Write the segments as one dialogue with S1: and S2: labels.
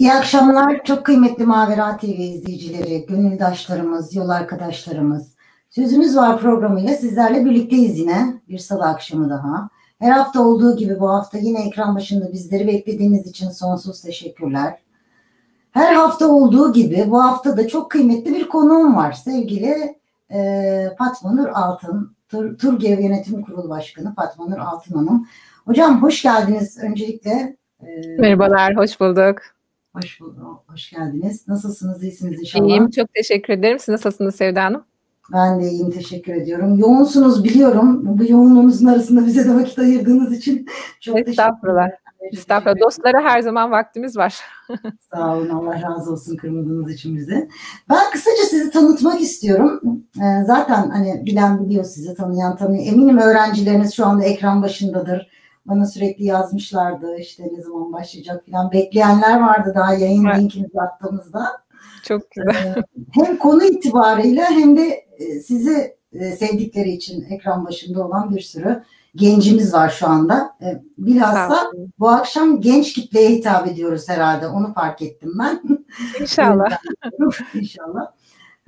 S1: İyi akşamlar. Çok kıymetli Mavera TV izleyicileri, gönüldaşlarımız, yol arkadaşlarımız. Sözümüz Var programıyla sizlerle birlikteyiz yine. Bir salı akşamı daha. Her hafta olduğu gibi bu hafta yine ekran başında bizleri beklediğiniz için sonsuz teşekkürler. Her hafta olduğu gibi bu hafta da çok kıymetli bir konuğum var. Sevgili e, Fatma Nur Altın, Tur, Turgev Yönetim Kurulu Başkanı Fatma Nur Altın Hanım. Hocam hoş geldiniz öncelikle.
S2: E, Merhabalar, hoş bulduk.
S1: Hoş bulduk, hoş geldiniz. Nasılsınız, iyisiniz inşallah?
S2: İyiyim, çok teşekkür ederim. Siz nasılsınız Sevda Hanım?
S1: Ben de iyiyim, teşekkür ediyorum. Yoğunsunuz biliyorum. Bu yoğunluğunuzun arasında bize de vakit ayırdığınız için çok
S2: Estağfurullah. teşekkür Estağfurullah. Dostlara her zaman vaktimiz var.
S1: Sağ olun, Allah razı olsun kırmadığınız için bizi. Ben kısaca sizi tanıtmak istiyorum. Ee, zaten hani bilen biliyor sizi, tanıyan tanıyor. Eminim öğrencileriniz şu anda ekran başındadır bana sürekli yazmışlardı işte ne zaman başlayacak falan. Bekleyenler vardı daha yayın evet. linkini attığımızda.
S2: Çok güzel.
S1: Ee, hem konu itibarıyla hem de e, sizi e, sevdikleri için ekran başında olan bir sürü gencimiz var şu anda. Ee, bilhassa bu akşam genç kitleye hitap ediyoruz herhalde. Onu fark ettim ben.
S2: İnşallah.
S1: İnşallah.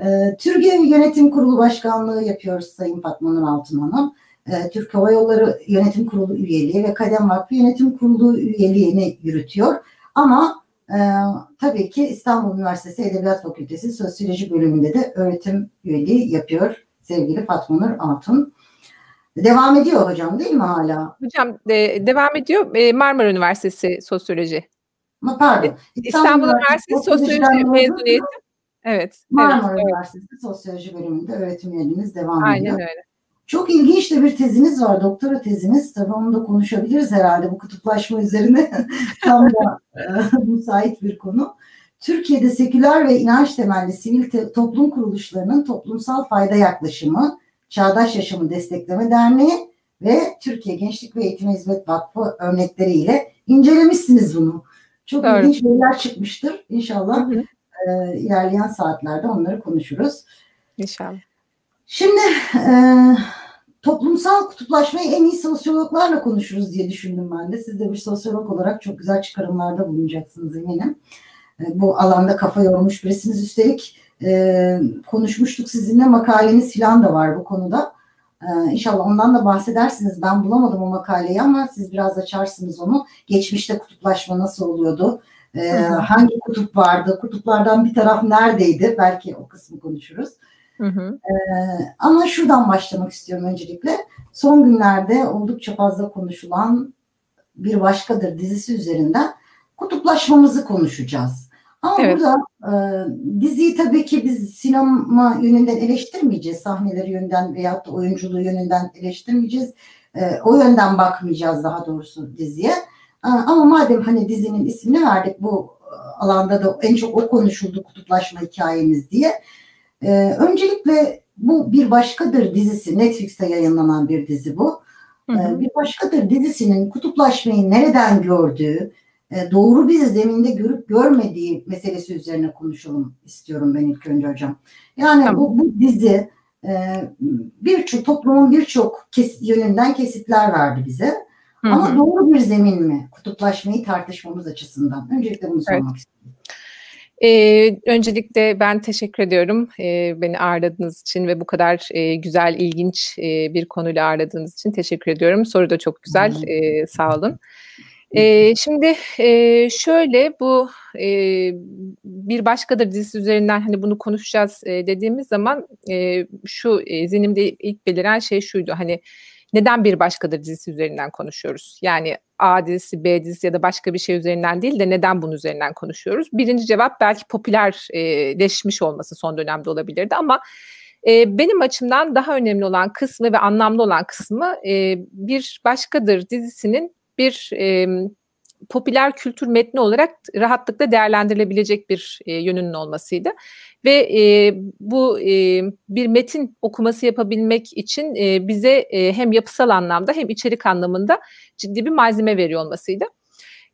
S1: Ee, Türkiye Yönetim Kurulu Başkanlığı yapıyoruz Sayın Fatma Nur Hanım e, Türk Hava Yolları Yönetim Kurulu üyeliği ve Kadem Vakfı Yönetim Kurulu üyeliğini yürütüyor. Ama e, tabii ki İstanbul Üniversitesi Edebiyat Fakültesi Sosyoloji bölümünde de öğretim üyeliği yapıyor sevgili Fatma Nur Altun. Devam ediyor hocam değil mi hala?
S2: Hocam de, devam ediyor. E, Marmara Üniversitesi Sosyoloji.
S1: Ma, pardon.
S2: İstanbul, İstanbul Üniversitesi Sosyoloji mezuniyeti. Evet.
S1: Marmara
S2: evet,
S1: Üniversitesi Sosyoloji bölümünde öğretim üyeliğiniz devam
S2: Aynen
S1: ediyor.
S2: Aynen öyle.
S1: Çok ilginç de bir teziniz var, doktora teziniz. Tabii onu da konuşabiliriz herhalde bu kutuplaşma üzerine. Tam da e, müsait bir konu. Türkiye'de seküler ve inanç temelli sivil te- toplum kuruluşlarının toplumsal fayda yaklaşımı, Çağdaş Yaşamı Destekleme Derneği ve Türkiye Gençlik ve Eğitim Hizmet Vakfı örnekleriyle incelemişsiniz bunu. Çok evet. ilginç şeyler çıkmıştır. İnşallah hı hı. E, ilerleyen saatlerde onları konuşuruz.
S2: İnşallah.
S1: Şimdi e, toplumsal kutuplaşmayı en iyi sosyologlarla konuşuruz diye düşündüm ben de. Siz de bir sosyolog olarak çok güzel çıkarımlarda bulunacaksınız eminim. E, bu alanda kafa yormuş birisiniz. Üstelik e, konuşmuştuk sizinle makaleniz falan da var bu konuda. E, inşallah ondan da bahsedersiniz. Ben bulamadım o makaleyi ama siz biraz açarsınız onu. Geçmişte kutuplaşma nasıl oluyordu? E, hangi kutup vardı? Kutuplardan bir taraf neredeydi? Belki o kısmı konuşuruz. Hı hı. Ee, ama şuradan başlamak istiyorum öncelikle. Son günlerde oldukça fazla konuşulan Bir Başkadır dizisi üzerinden kutuplaşmamızı konuşacağız. Ama evet. burada e, diziyi tabii ki biz sinema yönünden eleştirmeyeceğiz. Sahneleri yönünden veyahut da oyunculuğu yönünden eleştirmeyeceğiz. E, o yönden bakmayacağız daha doğrusu diziye. E, ama madem hani dizinin ismini verdik bu alanda da en çok o konuşuldu kutuplaşma hikayemiz diye. Ee, öncelikle bu Bir Başkadır dizisi, Netflix'te yayınlanan bir dizi bu. Hı hı. Ee, bir Başkadır dizisinin kutuplaşmayı nereden gördüğü, e, doğru bir zeminde görüp görmediği meselesi üzerine konuşalım istiyorum ben ilk önce hocam. Yani tamam. bu, bu dizi e, birçok toplumun birçok kes, yönünden kesitler verdi bize. Hı hı. Ama doğru bir zemin mi kutuplaşmayı tartışmamız açısından? Öncelikle bunu sormak evet. istiyorum.
S2: Ee, öncelikle ben teşekkür ediyorum ee, beni ağırladığınız için ve bu kadar e, güzel, ilginç e, bir konuyla ağırladığınız için teşekkür ediyorum. Soru da çok güzel, e, sağ olun. E, şimdi e, şöyle bu e, bir başkadır dizisi üzerinden hani bunu konuşacağız e, dediğimiz zaman e, şu e, zihnimde ilk beliren şey şuydu hani neden bir başkadır dizisi üzerinden konuşuyoruz? Yani A dizisi, B dizisi ya da başka bir şey üzerinden değil de neden bunun üzerinden konuşuyoruz? Birinci cevap belki popülerleşmiş olması son dönemde olabilirdi ama e, benim açımdan daha önemli olan kısmı ve anlamlı olan kısmı e, bir başkadır dizisinin bir e, popüler kültür metni olarak rahatlıkla değerlendirilebilecek bir e, yönünün olmasıydı. Ve e, bu e, bir metin okuması yapabilmek için e, bize e, hem yapısal anlamda hem içerik anlamında ciddi bir malzeme veriyor olmasıydı.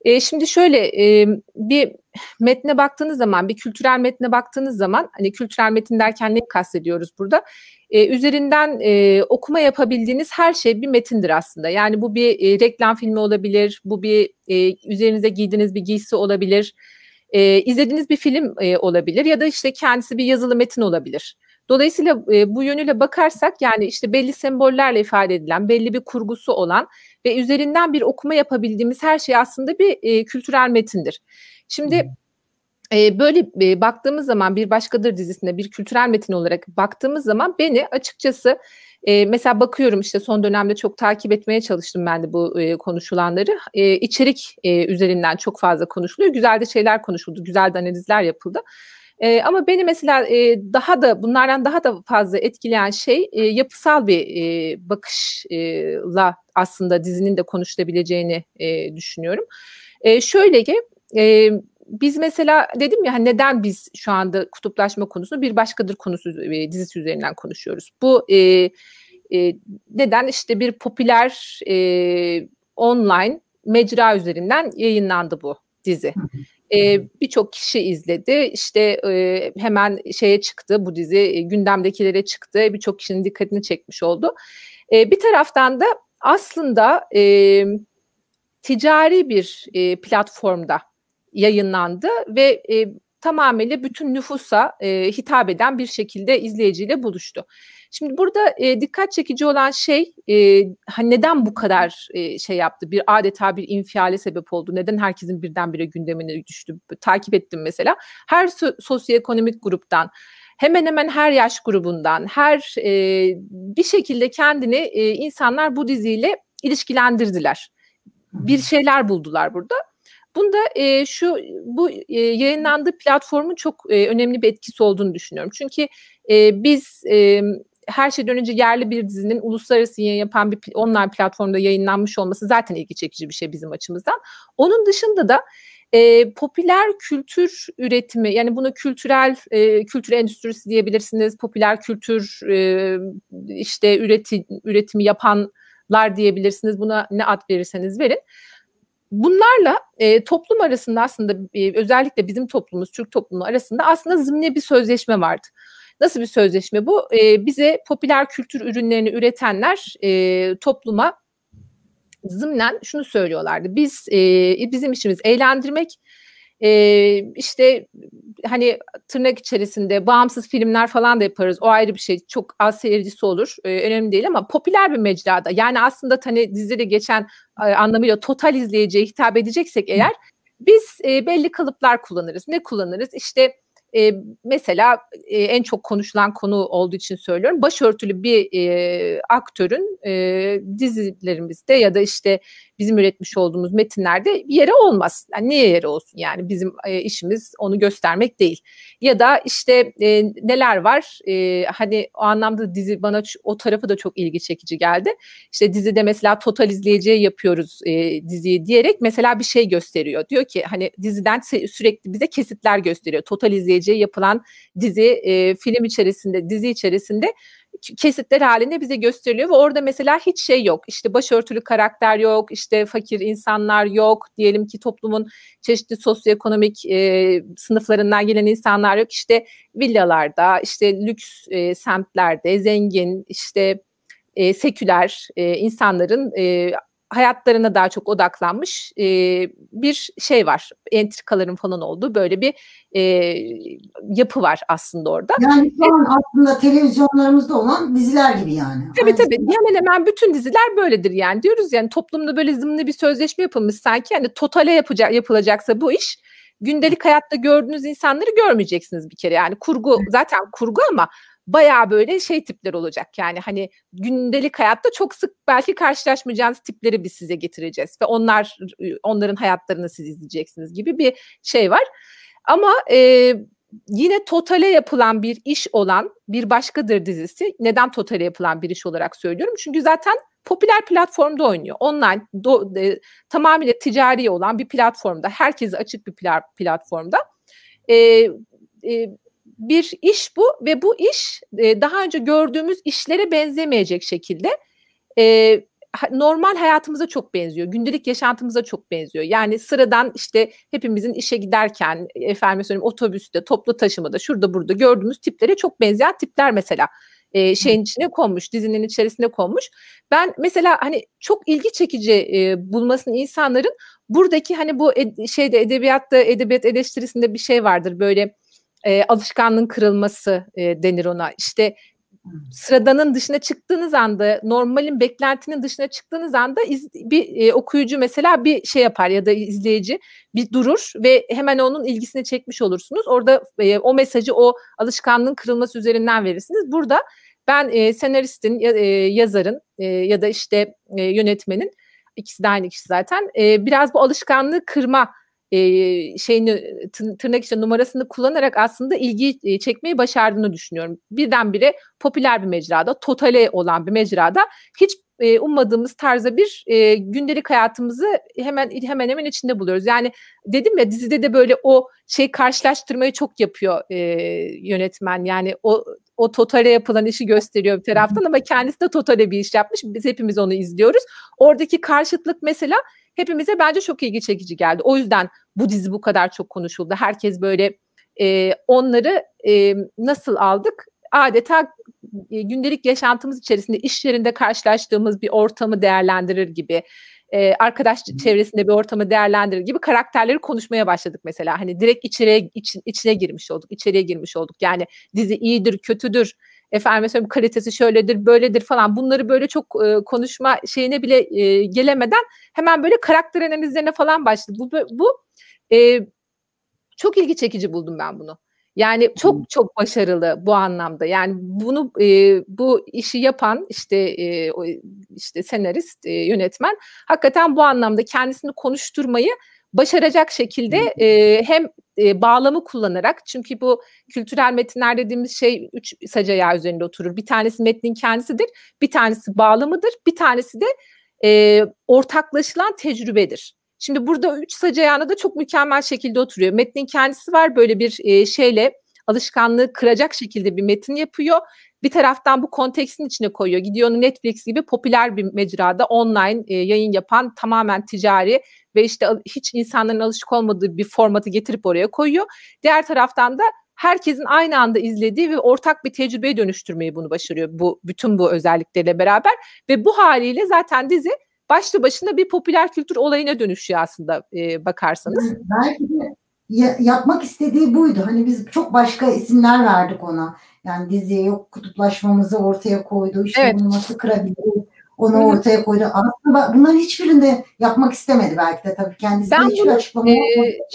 S2: E, şimdi şöyle e, bir metne baktığınız zaman, bir kültürel metne baktığınız zaman, hani kültürel metin derken ne kastediyoruz burada? E, üzerinden e, okuma yapabildiğiniz her şey bir metindir aslında. Yani bu bir e, reklam filmi olabilir, bu bir e, üzerinize giydiğiniz bir giysi olabilir, E, izlediğiniz bir film e, olabilir ya da işte kendisi bir yazılı metin olabilir. Dolayısıyla e, bu yönüyle bakarsak yani işte belli sembollerle ifade edilen, belli bir kurgusu olan ve üzerinden bir okuma yapabildiğimiz her şey aslında bir e, kültürel metindir. Şimdi e, böyle e, baktığımız zaman bir başkadır dizisinde bir kültürel metin olarak baktığımız zaman beni açıkçası e, mesela bakıyorum işte son dönemde çok takip etmeye çalıştım ben de bu e, konuşulanları. E, içerik e, üzerinden çok fazla konuşuluyor. Güzel de şeyler konuşuldu, güzel de analizler yapıldı. E, ama beni mesela e, daha da bunlardan daha da fazla etkileyen şey e, yapısal bir e, bakışla aslında dizinin de konuşulabileceğini e, düşünüyorum. E, şöyle ki e, biz mesela dedim ya hani neden biz şu anda kutuplaşma konusunu bir başkadır konusu e, dizisi üzerinden konuşuyoruz. Bu e, e, neden işte bir popüler e, online mecra üzerinden yayınlandı bu dizi. E, Birçok kişi izledi. İşte e, hemen şeye çıktı bu dizi, gündemdekilere çıktı. Birçok kişinin dikkatini çekmiş oldu. E, bir taraftan da aslında e, ticari bir e, platformda yayınlandı ve e, tamamıyla bütün nüfusa e, hitap eden bir şekilde izleyiciyle buluştu. Şimdi burada e, dikkat çekici olan şey e, hani neden bu kadar e, şey yaptı? Bir adeta bir infiale sebep oldu. Neden herkesin birdenbire gündemine düştü? Takip ettim mesela. Her so- sosyoekonomik gruptan hemen hemen her yaş grubundan, her e, bir şekilde kendini e, insanlar bu diziyle ilişkilendirdiler. Bir şeyler buldular burada. Bunda e, şu bu e, yayınlandığı platformun çok e, önemli bir etkisi olduğunu düşünüyorum. Çünkü e, biz e, her şeyden önce yerli bir dizinin uluslararası yayın yapan bir online platformda yayınlanmış olması zaten ilgi çekici bir şey bizim açımızdan. Onun dışında da e, popüler kültür üretimi yani bunu kültürel e, kültür endüstrisi diyebilirsiniz popüler kültür e, işte üreti, üretimi yapanlar diyebilirsiniz buna ne ad verirseniz verin Bunlarla e, toplum arasında aslında e, özellikle bizim toplumumuz, Türk toplumu arasında aslında zımni bir sözleşme vardı. Nasıl bir sözleşme bu? E, bize popüler kültür ürünlerini üretenler e, topluma zımnen şunu söylüyorlardı. Biz e, bizim işimiz eğlendirmek, e, işte hani tırnak içerisinde bağımsız filmler falan da yaparız. O ayrı bir şey. Çok az seyircisi olur. E, önemli değil ama popüler bir mecrada. Yani aslında hani dizide geçen e, anlamıyla total izleyiciye hitap edeceksek eğer biz e, belli kalıplar kullanırız. Ne kullanırız? İşte e, mesela e, en çok konuşulan konu olduğu için söylüyorum. Başörtülü bir e, aktörün e, dizilerimizde ya da işte bizim üretmiş olduğumuz metinlerde yeri olmaz. Yani niye yeri olsun yani bizim e, işimiz onu göstermek değil. Ya da işte e, neler var e, hani o anlamda dizi bana o tarafı da çok ilgi çekici geldi. İşte dizide mesela total izleyiciye yapıyoruz e, diziyi diyerek mesela bir şey gösteriyor. Diyor ki hani diziden sürekli bize kesitler gösteriyor. Total izleyiciye yapılan dizi e, film içerisinde dizi içerisinde kesitler halinde bize gösteriliyor ve orada mesela hiç şey yok. İşte başörtülü karakter yok, işte fakir insanlar yok. Diyelim ki toplumun çeşitli sosyoekonomik e, sınıflarından gelen insanlar yok. İşte villalarda, işte lüks e, semtlerde, zengin, işte e, seküler e, insanların e, hayatlarına daha çok odaklanmış e, bir şey var. Entrikaların falan olduğu böyle bir e, yapı var aslında orada.
S1: Yani şu an aslında televizyonlarımızda olan diziler gibi yani.
S2: Tabii tabii. Hemen hemen bütün diziler böyledir yani. Diyoruz yani toplumda böyle zımni bir sözleşme yapılmış sanki. Yani totale yapacak, yapılacaksa bu iş gündelik hayatta gördüğünüz insanları görmeyeceksiniz bir kere. Yani kurgu zaten kurgu ama bayağı böyle şey tipler olacak. Yani hani gündelik hayatta çok sık belki karşılaşmayacağınız tipleri biz size getireceğiz ve onlar onların hayatlarını siz izleyeceksiniz gibi bir şey var. Ama e, yine Total'e yapılan bir iş olan bir başkadır dizisi. Neden Total'e yapılan bir iş olarak söylüyorum? Çünkü zaten popüler platformda oynuyor. Online do, e, tamamıyla ticari olan bir platformda, herkese açık bir platformda. E, e, bir iş bu ve bu iş e, daha önce gördüğümüz işlere benzemeyecek şekilde e, normal hayatımıza çok benziyor. Gündelik yaşantımıza çok benziyor. Yani sıradan işte hepimizin işe giderken efendim söyleyeyim otobüste, toplu taşımada, şurada burada gördüğümüz tiplere çok benzeyen tipler mesela e, şeyin içine konmuş, dizinin içerisine konmuş. Ben mesela hani çok ilgi çekici e, bulmasını insanların buradaki hani bu ed- şeyde edebiyatta edebiyat eleştirisinde bir şey vardır böyle e, alışkanlığın kırılması e, denir ona. İşte sıradanın dışına çıktığınız anda, normalin beklentinin dışına çıktığınız anda iz, bir e, okuyucu mesela bir şey yapar ya da izleyici bir durur ve hemen onun ilgisini çekmiş olursunuz. Orada e, o mesajı o alışkanlığın kırılması üzerinden verirsiniz. Burada ben e, senaristin, e, yazarın e, ya da işte e, yönetmenin ikisi de aynı kişi zaten e, biraz bu alışkanlığı kırma e, şeyini tırnak içinde numarasını kullanarak aslında ilgi çekmeyi başardığını düşünüyorum. Birdenbire popüler bir mecrada, totale olan bir mecrada hiç e, ummadığımız tarzda bir e, gündelik hayatımızı hemen hemen hemen içinde buluyoruz. Yani dedim ya dizide de böyle o şey karşılaştırmayı çok yapıyor e, yönetmen. Yani o o totale yapılan işi gösteriyor bir taraftan ama kendisi de totale bir iş yapmış. Biz hepimiz onu izliyoruz. Oradaki karşıtlık mesela hepimize bence çok ilgi çekici geldi. O yüzden bu dizi bu kadar çok konuşuldu. Herkes böyle e, onları e, nasıl aldık? Adeta e, gündelik yaşantımız içerisinde iş yerinde karşılaştığımız bir ortamı değerlendirir gibi e, arkadaş çevresinde bir ortamı değerlendirir gibi karakterleri konuşmaya başladık mesela. Hani direkt içeriye iç, içine girmiş olduk, içeriye girmiş olduk. Yani dizi iyidir, kötüdür, efendim söyleyeyim kalitesi şöyledir, böyledir falan. Bunları böyle çok e, konuşma şeyine bile e, gelemeden hemen böyle karakter analizlerine falan başladık. Bu bu e, çok ilgi çekici buldum ben bunu. Yani çok çok başarılı bu anlamda. Yani bunu e, bu işi yapan işte e, işte senarist, e, yönetmen hakikaten bu anlamda kendisini konuşturmayı başaracak şekilde e, hem e, bağlamı kullanarak çünkü bu kültürel metinler dediğimiz şey üç sac ayağı üzerinde oturur. Bir tanesi metnin kendisidir, bir tanesi bağlamıdır, bir tanesi de e, ortaklaşılan tecrübedir. Şimdi burada üç sac ayağına da çok mükemmel şekilde oturuyor. Metnin kendisi var böyle bir e, şeyle alışkanlığı kıracak şekilde bir metin yapıyor. Bir taraftan bu kontekstin içine koyuyor. Gidiyor Netflix gibi popüler bir mecrada online e, yayın yapan tamamen ticari ve işte hiç insanların alışık olmadığı bir formatı getirip oraya koyuyor. Diğer taraftan da herkesin aynı anda izlediği ve ortak bir tecrübeye dönüştürmeyi bunu başarıyor bu bütün bu özellikleriyle beraber ve bu haliyle zaten dizi başlı başına bir popüler kültür olayına dönüşüyor aslında e, bakarsanız.
S1: Belki de ya, yapmak istediği buydu. Hani biz çok başka isimler verdik ona. Yani diziye yok kutuplaşmamızı ortaya koydu. İşte evet. bunu nasıl kırabiliriz? Onu Hı. ortaya koydu. Aslında bunların hiçbirinde yapmak istemedi belki de tabii kendisi ben hiçbir bunu, açıklama
S2: e,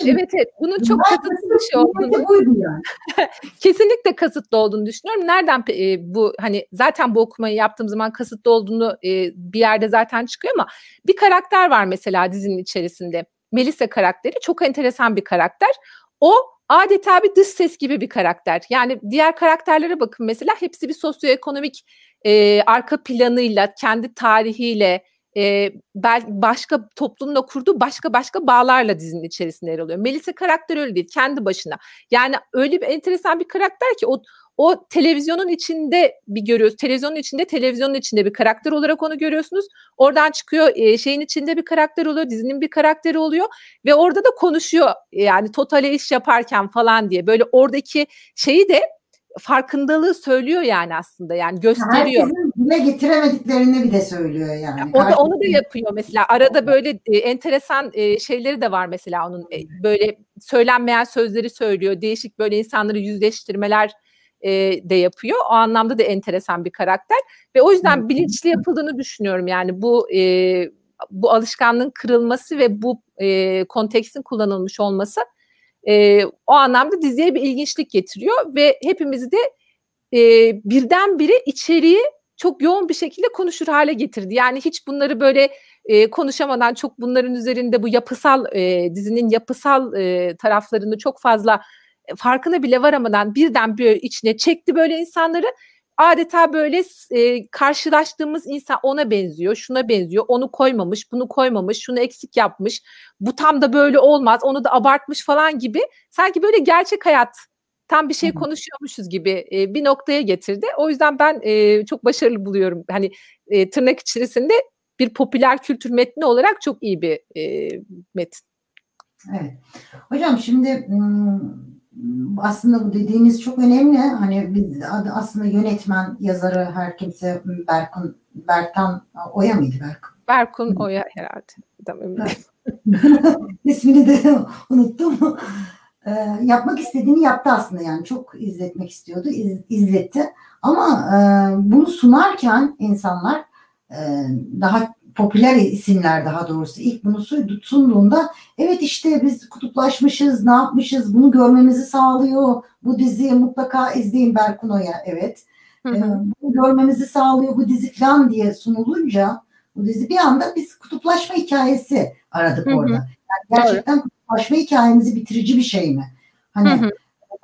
S2: Evet evet. Bunun çok kasıtlı bir şey olduğunu. Buydu yani. kesinlikle kasıtlı olduğunu düşünüyorum. Nereden e, bu hani zaten bu okumayı yaptığım zaman kasıtlı olduğunu e, bir yerde zaten çıkıyor ama bir karakter var mesela dizinin içerisinde. Melisa karakteri çok enteresan bir karakter. O adeta bir dış ses gibi bir karakter. Yani diğer karakterlere bakın mesela hepsi bir sosyoekonomik e, arka planıyla, kendi tarihiyle, e, başka toplumla kurduğu başka başka bağlarla dizinin içerisinde yer alıyor. Melisa karakter öyle değil, kendi başına. Yani öyle bir enteresan bir karakter ki o o televizyonun içinde bir görüyoruz. Televizyonun içinde, televizyonun içinde bir karakter olarak onu görüyorsunuz. Oradan çıkıyor e, şeyin içinde bir karakter oluyor, dizinin bir karakteri oluyor ve orada da konuşuyor. Yani totale iş yaparken falan diye. Böyle oradaki şeyi de farkındalığı söylüyor yani aslında yani gösteriyor.
S1: Herkesin dile getiremediklerini bir de söylüyor yani.
S2: O da onu da yapıyor mesela. Arada böyle e, enteresan e, şeyleri de var mesela onun e, böyle söylenmeyen sözleri söylüyor. Değişik böyle insanları yüzleştirmeler e, de yapıyor. O anlamda da enteresan bir karakter ve o yüzden bilinçli yapıldığını düşünüyorum. Yani bu e, bu alışkanlığın kırılması ve bu e, kontekstin kullanılmış olması e, o anlamda diziye bir ilginçlik getiriyor ve hepimizi de e, birdenbire içeriği çok yoğun bir şekilde konuşur hale getirdi. Yani hiç bunları böyle e, konuşamadan çok bunların üzerinde bu yapısal e, dizinin yapısal e, taraflarını çok fazla farkına bile varamadan birden bir içine çekti böyle insanları adeta böyle e, karşılaştığımız insan ona benziyor, şuna benziyor, onu koymamış, bunu koymamış, şunu eksik yapmış, bu tam da böyle olmaz, onu da abartmış falan gibi sanki böyle gerçek hayat tam bir şey konuşuyormuşuz gibi e, bir noktaya getirdi. O yüzden ben e, çok başarılı buluyorum. Hani e, tırnak içerisinde bir popüler kültür metni olarak çok iyi bir e, metin.
S1: Evet. Hocam şimdi aslında bu dediğiniz çok önemli. Hani biz aslında yönetmen, yazarı her kimse Berkun, Bertan Oya mıydı Berkun?
S2: Berkun Oya herhalde. Tamam.
S1: İsmini de unuttum. Ee, yapmak istediğini yaptı aslında yani çok izletmek istiyordu, iz, izletti. Ama e, bunu sunarken insanlar e, daha popüler isimler daha doğrusu ilk bunu sunduğunda evet işte biz kutuplaşmışız ne yapmışız bunu görmemizi sağlıyor bu diziyi mutlaka izleyin Berkun Oya evet hı hı. bunu görmemizi sağlıyor bu dizi falan diye sunulunca bu dizi bir anda biz kutuplaşma hikayesi aradık hı hı. orada. Yani gerçekten Doğru. kutuplaşma hikayemizi bitirici bir şey mi? Hani hı hı.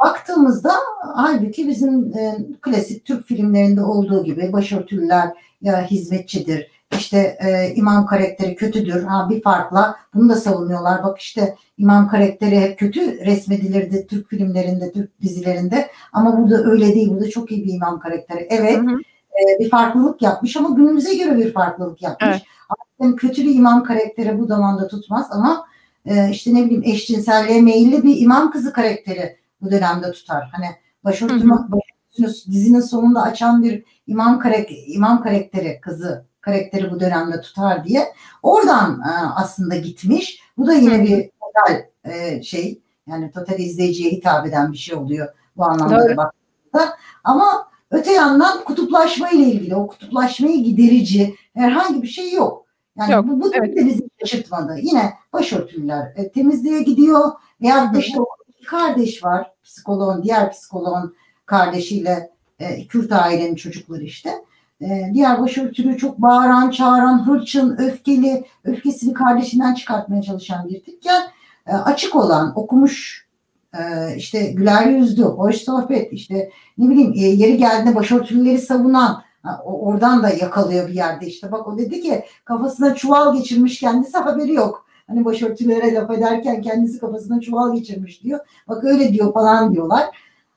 S1: baktığımızda halbuki bizim e, klasik Türk filmlerinde olduğu gibi başörtüler ya hizmetçidir işte e, imam karakteri kötüdür. Ha bir farkla bunu da savunuyorlar. Bak işte imam karakteri hep kötü resmedilirdi Türk filmlerinde, Türk dizilerinde. Ama burada öyle değil. Burada çok iyi bir imam karakteri. Evet. Hı hı. E, bir farklılık yapmış ama günümüze göre bir farklılık yapmış. Evet. Aslında kötü bir imam karakteri bu zamanda tutmaz ama e, işte ne bileyim eşcinselliğe meyilli bir imam kızı karakteri bu dönemde tutar. Hani başörtü, başörtüsünü dizinin sonunda açan bir imam karakteri, imam karakteri kızı karakteri bu dönemde tutar diye. Oradan e, aslında gitmiş. Bu da yine bir total e, şey yani total izleyiciye hitap eden bir şey oluyor bu anlamda baktığında. Ama öte yandan kutuplaşma ile ilgili o kutuplaşmayı giderici herhangi bir şey yok. Yani yok, bu, bu evet. da bizi şaşırtmadı. Yine başörtüler e, temizliğe gidiyor. Veya işte o kardeş var. Psikoloğun, diğer psikoloğun kardeşiyle e, Kürt ailenin çocukları işte e, diğer başörtülü çok bağıran, çağıran, hırçın, öfkeli, öfkesini kardeşinden çıkartmaya çalışan bir tipken e, açık olan, okumuş, e, işte güler yüzlü, hoş sohbet, işte ne bileyim e, yeri geldiğinde başörtülüleri savunan, oradan da yakalıyor bir yerde işte. Bak o dedi ki kafasına çuval geçirmiş kendisi haberi yok. Hani başörtülere laf ederken kendisi kafasına çuval geçirmiş diyor. Bak öyle diyor falan diyorlar.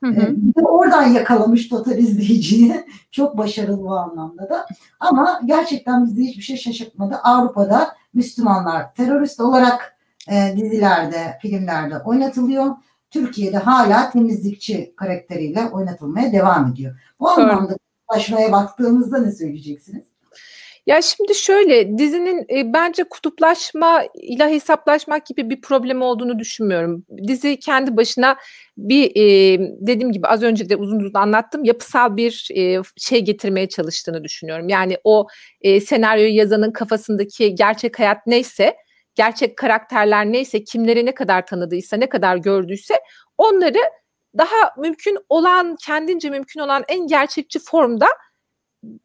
S1: Hı hı. Ee, oradan yakalamış total izleyiciyi. Çok başarılı bu anlamda da. Ama gerçekten bizi hiçbir şey şaşırtmadı. Avrupa'da Müslümanlar terörist olarak e, dizilerde, filmlerde oynatılıyor. Türkiye'de hala temizlikçi karakteriyle oynatılmaya devam ediyor. Bu anlamda ulaşmaya baktığımızda ne söyleyeceksiniz?
S2: Ya şimdi şöyle dizinin e, bence kutuplaşma ile hesaplaşmak gibi bir problem olduğunu düşünmüyorum. Dizi kendi başına bir e, dediğim gibi az önce de uzun uzun anlattım yapısal bir e, şey getirmeye çalıştığını düşünüyorum. Yani o e, senaryoyu yazanın kafasındaki gerçek hayat neyse gerçek karakterler neyse kimleri ne kadar tanıdıysa ne kadar gördüyse onları daha mümkün olan kendince mümkün olan en gerçekçi formda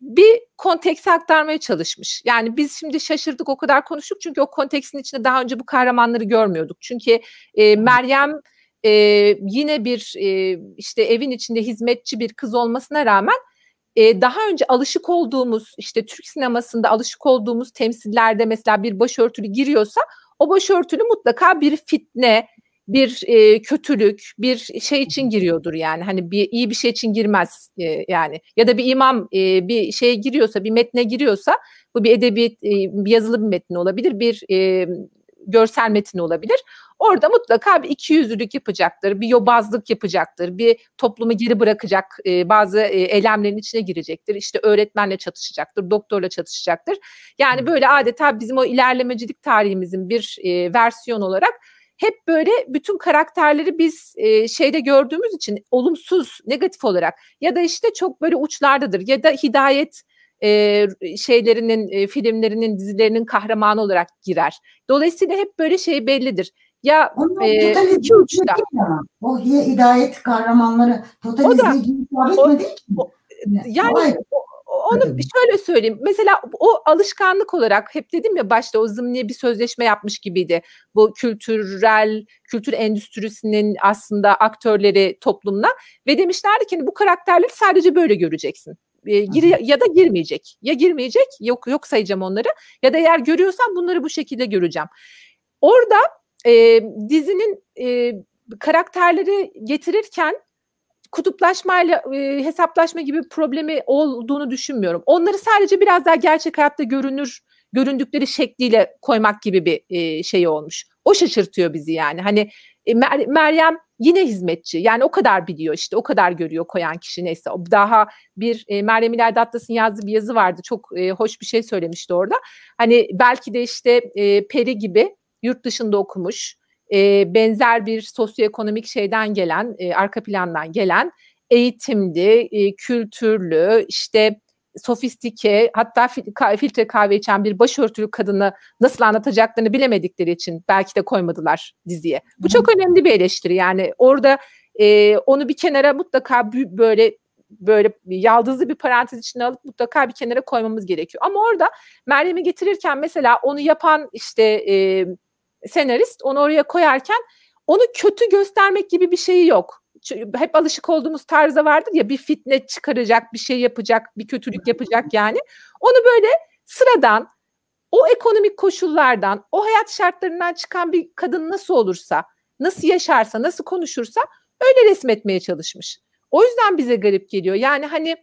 S2: bir kontekse aktarmaya çalışmış. Yani biz şimdi şaşırdık o kadar konuştuk çünkü o konteksin içinde daha önce bu kahramanları görmüyorduk. Çünkü e, Meryem e, yine bir e, işte evin içinde hizmetçi bir kız olmasına rağmen e, daha önce alışık olduğumuz işte Türk sinemasında alışık olduğumuz temsillerde mesela bir başörtülü giriyorsa o başörtülü mutlaka bir fitne, bir e, kötülük, bir şey için giriyordur yani. Hani bir iyi bir şey için girmez e, yani. Ya da bir imam e, bir şeye giriyorsa, bir metne giriyorsa bu bir edebi e, bir yazılı bir metni olabilir, bir e, görsel metin olabilir. Orada mutlaka bir iki yüzlülük yapacaktır, bir yobazlık yapacaktır, bir toplumu geri bırakacak e, bazı e, eylemlerin içine girecektir. İşte öğretmenle çatışacaktır, doktorla çatışacaktır. Yani böyle adeta bizim o ilerlemecilik tarihimizin bir e, versiyon olarak hep böyle bütün karakterleri biz e, şeyde gördüğümüz için olumsuz, negatif olarak ya da işte çok böyle uçlardadır ya da hidayet e, şeylerinin, e, filmlerinin, dizilerinin kahramanı olarak girer. Dolayısıyla hep böyle şey bellidir. Ya
S1: e, iki uçta. O hidayet kahramanları total o da, o, değil
S2: o, yani o, onu şöyle söyleyeyim. Mesela o alışkanlık olarak hep dedim ya başta o zımniye bir sözleşme yapmış gibiydi. Bu kültürel, kültür endüstrisinin aslında aktörleri toplumla ve demişlerdi ki hani bu karakterleri sadece böyle göreceksin. E, gir, ya da girmeyecek. Ya girmeyecek, yok yok sayacağım onları ya da eğer görüyorsam bunları bu şekilde göreceğim. Orada e, dizinin e, karakterleri getirirken kutuplaşmayla e, hesaplaşma gibi problemi olduğunu düşünmüyorum. Onları sadece biraz daha gerçek hayatta görünür göründükleri şekliyle koymak gibi bir e, şey olmuş. O şaşırtıyor bizi yani. Hani e, Mer- Meryem yine hizmetçi. Yani o kadar biliyor işte o kadar görüyor koyan kişi neyse. Daha bir e, Meryem İlayda Atlas'ın yazdığı bir yazı vardı. Çok e, hoş bir şey söylemişti orada. Hani belki de işte e, Peri gibi yurt dışında okumuş, e, benzer bir sosyoekonomik şeyden gelen, e, arka plandan gelen eğitimli, e, kültürlü, işte sofistike hatta filtre kahve içen bir başörtülü kadını nasıl anlatacaklarını bilemedikleri için belki de koymadılar diziye. Bu çok önemli bir eleştiri yani orada e, onu bir kenara mutlaka böyle böyle yaldızlı bir parantez içine alıp mutlaka bir kenara koymamız gerekiyor. Ama orada Meryem'i getirirken mesela onu yapan işte e, senarist onu oraya koyarken onu kötü göstermek gibi bir şeyi yok hep alışık olduğumuz tarzda vardır ya bir fitne çıkaracak, bir şey yapacak, bir kötülük yapacak yani. Onu böyle sıradan o ekonomik koşullardan, o hayat şartlarından çıkan bir kadın nasıl olursa, nasıl yaşarsa, nasıl konuşursa öyle resmetmeye çalışmış. O yüzden bize garip geliyor. Yani hani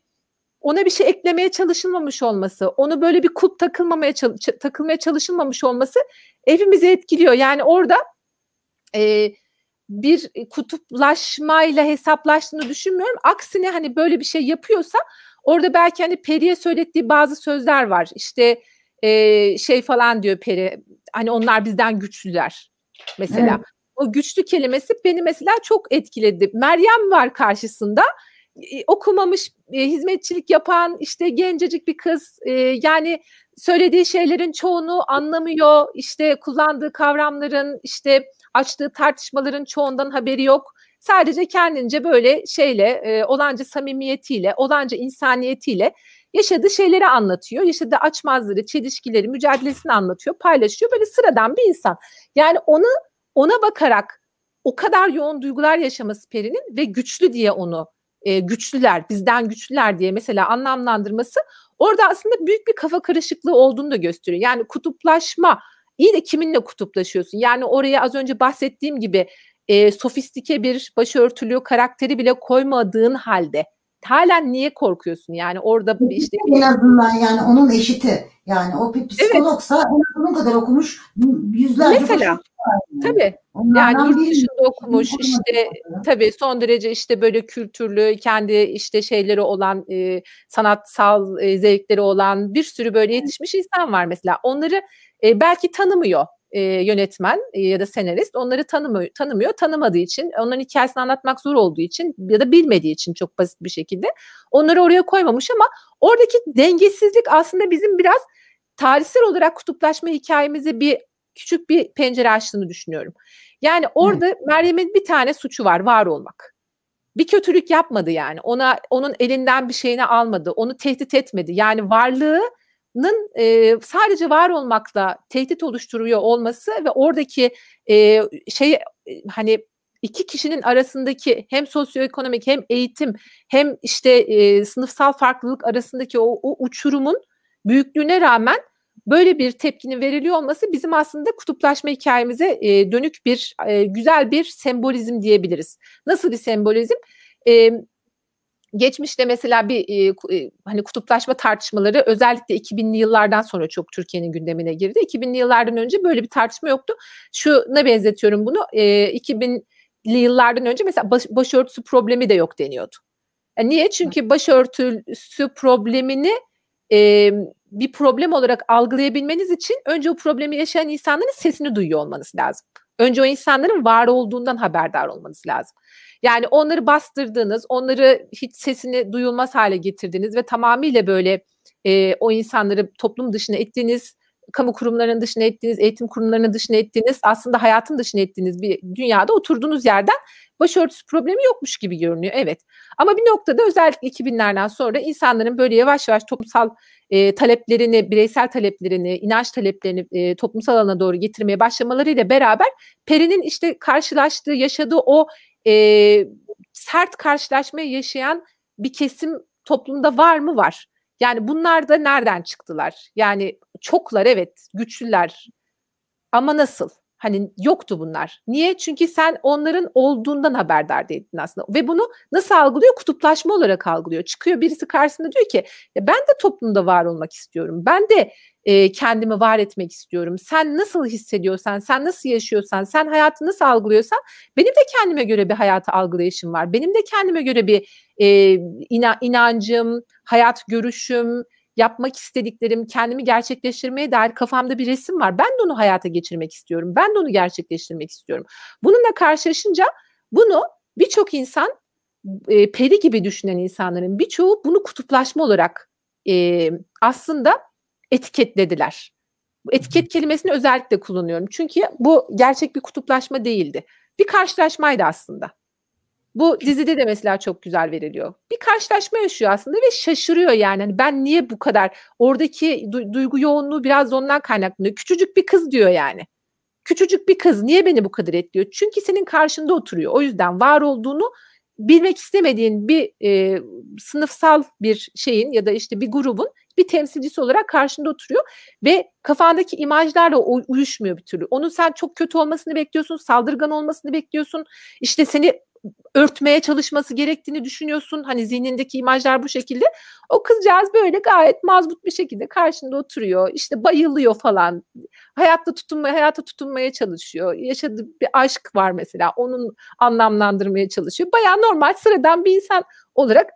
S2: ona bir şey eklemeye çalışılmamış olması, onu böyle bir kulp takılmamaya takılmaya çalışılmamış olması evimizi etkiliyor. Yani orada e, bir kutuplaşmayla hesaplaştığını düşünmüyorum. Aksine hani böyle bir şey yapıyorsa orada belki hani Peri'ye söylettiği bazı sözler var. İşte e, şey falan diyor Peri hani onlar bizden güçlüler mesela. Evet. O güçlü kelimesi beni mesela çok etkiledi. Meryem var karşısında okumamış, e, hizmetçilik yapan işte gencecik bir kız. E, yani söylediği şeylerin çoğunu anlamıyor. İşte kullandığı kavramların işte açtığı tartışmaların çoğundan haberi yok. Sadece kendince böyle şeyle, e, olanca samimiyetiyle, olanca insaniyetiyle yaşadığı şeyleri anlatıyor. Yaşadığı açmazları, çelişkileri, mücadelesini anlatıyor, paylaşıyor. Böyle sıradan bir insan. Yani onu ona bakarak o kadar yoğun duygular yaşaması Peri'nin ve güçlü diye onu e, güçlüler, bizden güçlüler diye mesela anlamlandırması orada aslında büyük bir kafa karışıklığı olduğunu da gösteriyor. Yani kutuplaşma İyi de kiminle kutuplaşıyorsun? Yani oraya az önce bahsettiğim gibi e, sofistike bir başörtülü karakteri bile koymadığın halde halen niye korkuyorsun? Yani orada işte
S1: en azından yani onun eşiti yani o bir psikologsa evet. onun kadar okumuş yüzlerce
S2: mesela. tabii. Yani yurt dışında okumuş işte tabii son derece işte böyle kültürlü kendi işte şeyleri olan e, sanatsal e, zevkleri olan bir sürü böyle yetişmiş insan var mesela. Onları e, belki tanımıyor e, yönetmen e, ya da senarist onları tanımıyor, tanımıyor. Tanımadığı için, onların hikayesini anlatmak zor olduğu için ya da bilmediği için çok basit bir şekilde onları oraya koymamış ama oradaki dengesizlik aslında bizim biraz tarihsel olarak kutuplaşma hikayemize bir küçük bir pencere açtığını düşünüyorum. Yani orada hmm. Meryem'in bir tane suçu var, var olmak. Bir kötülük yapmadı yani. Ona onun elinden bir şeyini almadı. Onu tehdit etmedi. Yani varlığı nın e, sadece var olmakla tehdit oluşturuyor olması ve oradaki e, şey e, hani iki kişinin arasındaki hem sosyoekonomik hem eğitim hem işte e, sınıfsal farklılık arasındaki o, o uçurumun büyüklüğüne rağmen böyle bir tepkinin veriliyor olması bizim aslında kutuplaşma hikayemize e, dönük bir e, güzel bir sembolizm diyebiliriz. Nasıl bir sembolizm? E, geçmişte mesela bir e, e, hani kutuplaşma tartışmaları özellikle 2000'li yıllardan sonra çok Türkiye'nin gündemine girdi. 2000'li yıllardan önce böyle bir tartışma yoktu. Şuna benzetiyorum bunu. E, 2000'li yıllardan önce mesela baş, başörtüsü problemi de yok deniyordu. Yani niye? Çünkü başörtüsü problemini e, bir problem olarak algılayabilmeniz için önce o problemi yaşayan insanların sesini duyuyor olmanız lazım. Önce o insanların var olduğundan haberdar olmanız lazım. Yani onları bastırdığınız, onları hiç sesini duyulmaz hale getirdiniz ve tamamıyla böyle e, o insanları toplum dışına ettiğiniz, kamu kurumlarının dışına ettiğiniz, eğitim kurumlarının dışına ettiğiniz, aslında hayatın dışına ettiğiniz bir dünyada oturduğunuz yerden başörtüsü problemi yokmuş gibi görünüyor. Evet. Ama bir noktada özellikle 2000'lerden sonra insanların böyle yavaş yavaş toplumsal e, taleplerini, bireysel taleplerini, inanç taleplerini e, toplumsal alana doğru getirmeye başlamalarıyla beraber Peri'nin işte karşılaştığı, yaşadığı o e, sert karşılaşmayı yaşayan bir kesim toplumda var mı? Var. Yani bunlar da nereden çıktılar? Yani çoklar evet, güçlüler. Ama nasıl? Hani yoktu bunlar. Niye? Çünkü sen onların olduğundan haberdar değildin aslında. Ve bunu nasıl algılıyor? Kutuplaşma olarak algılıyor. Çıkıyor birisi karşısında diyor ki ya ben de toplumda var olmak istiyorum. Ben de e, kendimi var etmek istiyorum. Sen nasıl hissediyorsan, sen nasıl yaşıyorsan, sen hayatı nasıl algılıyorsan benim de kendime göre bir hayatı algılayışım var. Benim de kendime göre bir e, ina, inancım, hayat görüşüm, yapmak istediklerim, kendimi gerçekleştirmeye dair kafamda bir resim var. Ben de onu hayata geçirmek istiyorum. Ben de onu gerçekleştirmek istiyorum. Bununla karşılaşınca bunu birçok insan e, peri gibi düşünen insanların birçoğu bunu kutuplaşma olarak e, aslında etiketlediler. Bu etiket kelimesini özellikle kullanıyorum. Çünkü bu gerçek bir kutuplaşma değildi. Bir karşılaşmaydı aslında. Bu dizide de mesela çok güzel veriliyor. Bir karşılaşma yaşıyor aslında ve şaşırıyor yani. Hani ben niye bu kadar oradaki du- duygu yoğunluğu biraz ondan kaynaklanıyor. Küçücük bir kız diyor yani. Küçücük bir kız niye beni bu kadar etliyor? Çünkü senin karşında oturuyor. O yüzden var olduğunu bilmek istemediğin bir e, sınıfsal bir şeyin ya da işte bir grubun bir temsilcisi olarak karşında oturuyor ve kafandaki imajlarla uyuşmuyor bir türlü. Onun sen çok kötü olmasını bekliyorsun, saldırgan olmasını bekliyorsun. İşte seni örtmeye çalışması gerektiğini düşünüyorsun. Hani zihnindeki imajlar bu şekilde. O kızcağız böyle gayet mazbut bir şekilde karşında oturuyor. İşte bayılıyor falan. Hayatta tutunmaya, hayata tutunmaya çalışıyor. Yaşadığı bir aşk var mesela. Onun anlamlandırmaya çalışıyor. Bayağı normal sıradan bir insan olarak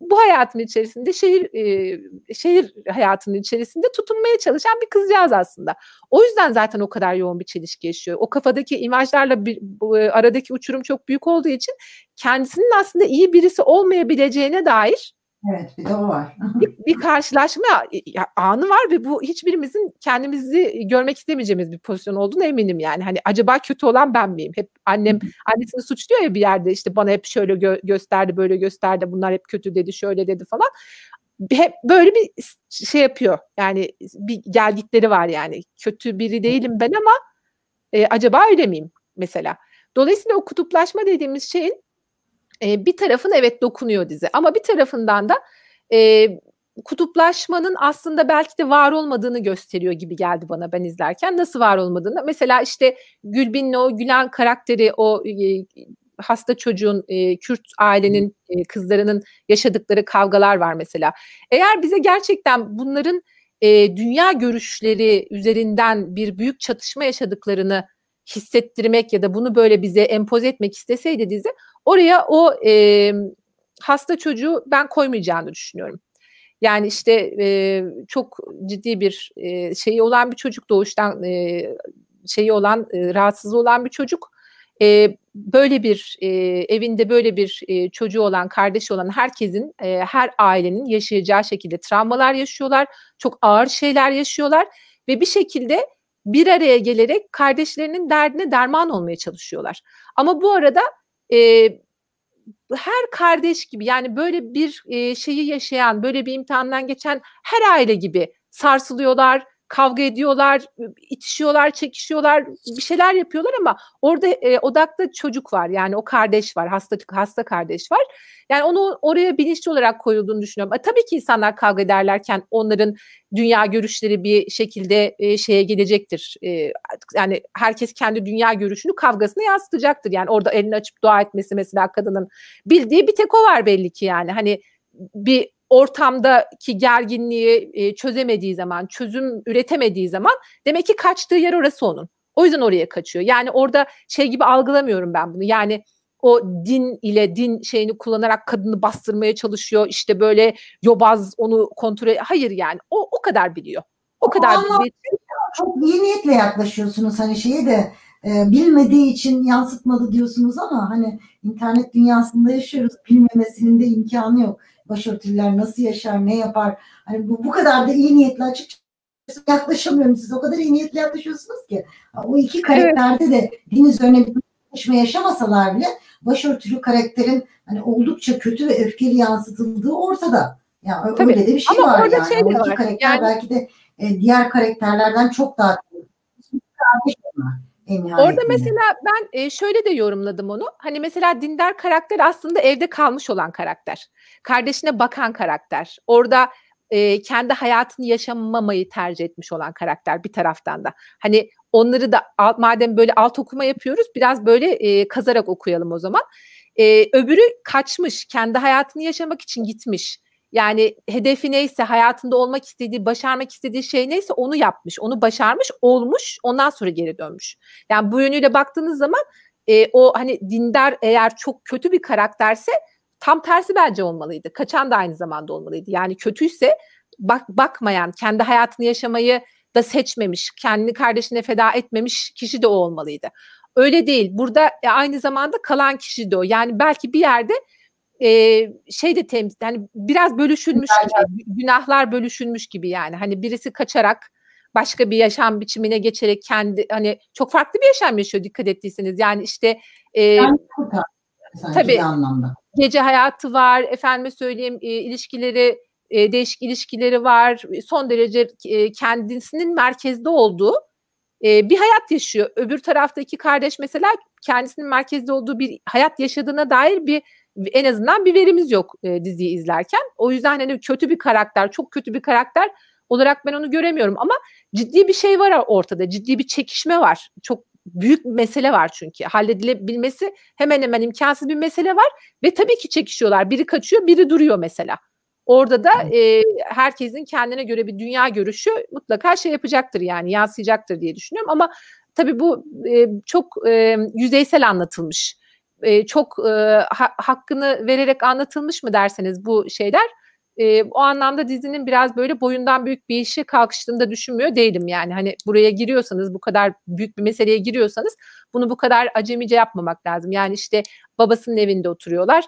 S2: bu hayatın içerisinde şehir e, şehir hayatının içerisinde tutunmaya çalışan bir kızcağız aslında. O yüzden zaten o kadar yoğun bir çelişki yaşıyor. O kafadaki imajlarla bir, bu, e, aradaki uçurum çok büyük olduğu için kendisinin aslında iyi birisi olmayabileceğine dair
S1: Evet bir de o var.
S2: bir, bir karşılaşma anı var ve bu hiçbirimizin kendimizi görmek istemeyeceğimiz bir pozisyon olduğunu eminim yani. Hani acaba kötü olan ben miyim? Hep annem annesini suçluyor ya bir yerde işte bana hep şöyle gö- gösterdi böyle gösterdi bunlar hep kötü dedi şöyle dedi falan. Hep böyle bir şey yapıyor yani bir gelgitleri var yani kötü biri değilim ben ama e, acaba öyle miyim mesela. Dolayısıyla o kutuplaşma dediğimiz şeyin e, bir tarafın evet dokunuyor dizi ama bir tarafından da e, kutuplaşmanın aslında belki de var olmadığını gösteriyor gibi geldi bana ben izlerken. Nasıl var olmadığını? Mesela işte Gülbin'le o Gülen karakteri o e, hasta çocuğun e, Kürt ailenin e, kızlarının yaşadıkları kavgalar var mesela. Eğer bize gerçekten bunların e, dünya görüşleri üzerinden bir büyük çatışma yaşadıklarını hissettirmek ya da bunu böyle bize empoze etmek isteseydi dizi oraya o e, hasta çocuğu ben koymayacağını düşünüyorum. Yani işte e, çok ciddi bir e, şeyi olan bir çocuk doğuştan e, şeyi olan e, rahatsızlığı olan bir çocuk e, böyle bir e, evinde böyle bir e, çocuğu olan kardeşi olan herkesin e, her ailenin yaşayacağı şekilde travmalar yaşıyorlar çok ağır şeyler yaşıyorlar ve bir şekilde bir araya gelerek kardeşlerinin derdine derman olmaya çalışıyorlar. Ama bu arada e, her kardeş gibi yani böyle bir e, şeyi yaşayan, böyle bir imtihandan geçen her aile gibi sarsılıyorlar, kavga ediyorlar, itişiyorlar, çekişiyorlar, bir şeyler yapıyorlar ama orada e, odakta çocuk var. Yani o kardeş var, hasta hasta kardeş var. Yani onu oraya bilinçli olarak koyulduğunu düşünüyorum. E, tabii ki insanlar kavga ederlerken onların dünya görüşleri bir şekilde e, şeye gelecektir. E, yani herkes kendi dünya görüşünü kavgasına yansıtacaktır. Yani orada elini açıp dua etmesi mesela kadının bildiği bir tek o var belli ki yani. Hani bir ortamdaki gerginliği e, çözemediği zaman, çözüm üretemediği zaman demek ki kaçtığı yer orası onun. O yüzden oraya kaçıyor. Yani orada şey gibi algılamıyorum ben bunu. Yani o din ile din şeyini kullanarak kadını bastırmaya çalışıyor. İşte böyle yobaz onu kontrol Hayır yani o o kadar biliyor. O kadar biliyor.
S1: Çok iyi niyetle yaklaşıyorsunuz hani şeyi de e, bilmediği için yansıtmadı diyorsunuz ama hani internet dünyasında yaşıyoruz. Bilmemesinin de imkanı yok başörtüler nasıl yaşar, ne yapar? Hani bu, bu kadar da iyi niyetli açıkçası yaklaşamıyorum. Siz o kadar iyi niyetli yaklaşıyorsunuz ki. O iki karakterde evet. de din üzerine bir tartışma yaşamasalar bile başörtülü karakterin hani oldukça kötü ve öfkeli yansıtıldığı ortada. Yani Tabii. öyle de bir şey Ama var yani. Şey o iki var. karakter yani... belki de e, diğer karakterlerden çok daha kardeş onlar.
S2: Orada mesela ben e, şöyle de yorumladım onu. Hani mesela dindar karakter aslında evde kalmış olan karakter. Kardeşine bakan karakter. Orada e, kendi hayatını yaşamamayı tercih etmiş olan karakter bir taraftan da. Hani onları da madem böyle alt okuma yapıyoruz biraz böyle e, kazarak okuyalım o zaman. Öbürü kaçmış, kendi hayatını yaşamak için gitmiş. Yani hedefi neyse, hayatında olmak istediği, başarmak istediği şey neyse onu yapmış, onu başarmış, olmuş, ondan sonra geri dönmüş. Yani bu yönüyle baktığınız zaman e, o hani dindar eğer çok kötü bir karakterse tam tersi bence olmalıydı. Kaçan da aynı zamanda olmalıydı. Yani kötüyse bak bakmayan, kendi hayatını yaşamayı da seçmemiş, kendini kardeşine feda etmemiş kişi de o olmalıydı. Öyle değil. Burada e, aynı zamanda kalan kişi de o. Yani belki bir yerde e, şey de temiz yani biraz bölüşülmüş gibi, günahlar bölüşülmüş gibi yani. Hani birisi kaçarak başka bir yaşam biçimine geçerek kendi hani çok farklı bir yaşam yaşıyor dikkat ettiyseniz. Yani işte e, yani, tabii anlamda. gece hayatı var, efendime söyleyeyim e, ilişkileri e, değişik ilişkileri var. Son derece e, kendisinin merkezde olduğu e, bir hayat yaşıyor. Öbür tarafta iki kardeş mesela kendisinin merkezde olduğu bir hayat yaşadığına dair bir en azından bir verimiz yok e, diziyi izlerken. O yüzden hani kötü bir karakter, çok kötü bir karakter olarak ben onu göremiyorum ama ciddi bir şey var ortada. Ciddi bir çekişme var. Çok büyük bir mesele var çünkü. Halledilebilmesi hemen hemen imkansız bir mesele var ve tabii ki çekişiyorlar. Biri kaçıyor, biri duruyor mesela. Orada da e, herkesin kendine göre bir dünya görüşü mutlaka şey yapacaktır yani yansıyacaktır diye düşünüyorum ama tabii bu e, çok e, yüzeysel anlatılmış. E, çok e, ha, hakkını vererek anlatılmış mı derseniz bu şeyler e, o anlamda dizinin biraz böyle boyundan büyük bir işi kalkıştığında düşünmüyor değilim yani. Hani buraya giriyorsanız bu kadar büyük bir meseleye giriyorsanız bunu bu kadar acemice yapmamak lazım. Yani işte babasının evinde oturuyorlar.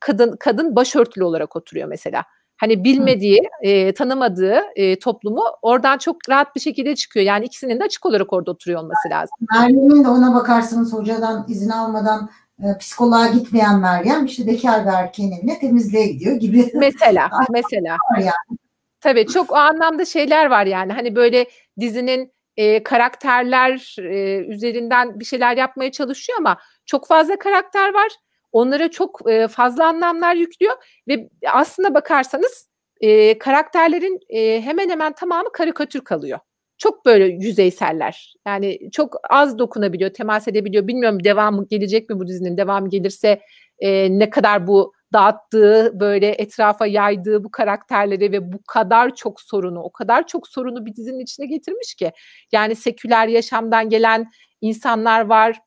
S2: Kadın kadın başörtülü olarak oturuyor mesela hani bilmediği, e, tanımadığı e, toplumu oradan çok rahat bir şekilde çıkıyor. Yani ikisinin de açık olarak orada oturuyor olması lazım.
S1: Meryem'in de ona bakarsanız hocadan izin almadan e, psikoloğa gitmeyen Meryem işte bekar bir erkeğin evine temizliğe gidiyor gibi.
S2: Mesela, mesela. Yani. Tabii çok o anlamda şeyler var yani. Hani böyle dizinin e, karakterler e, üzerinden bir şeyler yapmaya çalışıyor ama çok fazla karakter var onlara çok e, fazla anlamlar yüklüyor ve aslında bakarsanız e, karakterlerin e, hemen hemen tamamı karikatür kalıyor. Çok böyle yüzeyseller. Yani çok az dokunabiliyor, temas edebiliyor. Bilmiyorum devamı gelecek mi bu dizinin? Devamı gelirse e, ne kadar bu dağıttığı, böyle etrafa yaydığı bu karakterleri ve bu kadar çok sorunu, o kadar çok sorunu bir dizinin içine getirmiş ki. Yani seküler yaşamdan gelen insanlar var,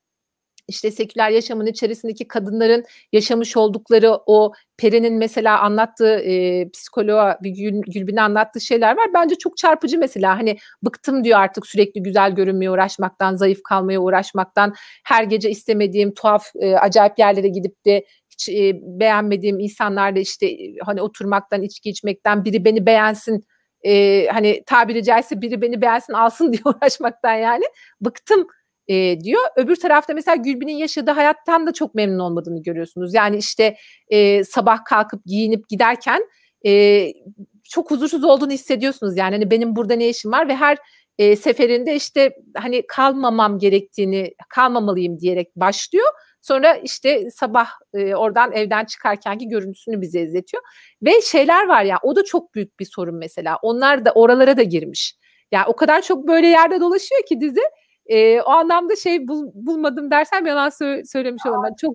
S2: işte seküler yaşamın içerisindeki kadınların yaşamış oldukları o Peri'nin mesela anlattığı e, psikoloğa Gül, Gülbin'e anlattığı şeyler var. Bence çok çarpıcı mesela hani bıktım diyor artık sürekli güzel görünmeye uğraşmaktan, zayıf kalmaya uğraşmaktan. Her gece istemediğim tuhaf e, acayip yerlere gidip de hiç e, beğenmediğim insanlarla işte hani oturmaktan, içki içmekten biri beni beğensin e, hani tabiri caizse biri beni beğensin alsın diye uğraşmaktan yani bıktım e, diyor. Öbür tarafta mesela Gülbin'in yaşadığı hayattan da çok memnun olmadığını görüyorsunuz. Yani işte e, sabah kalkıp giyinip giderken e, çok huzursuz olduğunu hissediyorsunuz. Yani hani benim burada ne işim var ve her e, seferinde işte hani kalmamam gerektiğini, kalmamalıyım diyerek başlıyor. Sonra işte sabah e, oradan evden çıkarkenki görüntüsünü bize izletiyor. Ve şeyler var ya o da çok büyük bir sorun mesela. Onlar da oralara da girmiş. Yani o kadar çok böyle yerde dolaşıyor ki dizi e, o anlamda şey bul, bulmadım dersem yalan sö- söylemiş olurum. Ben çok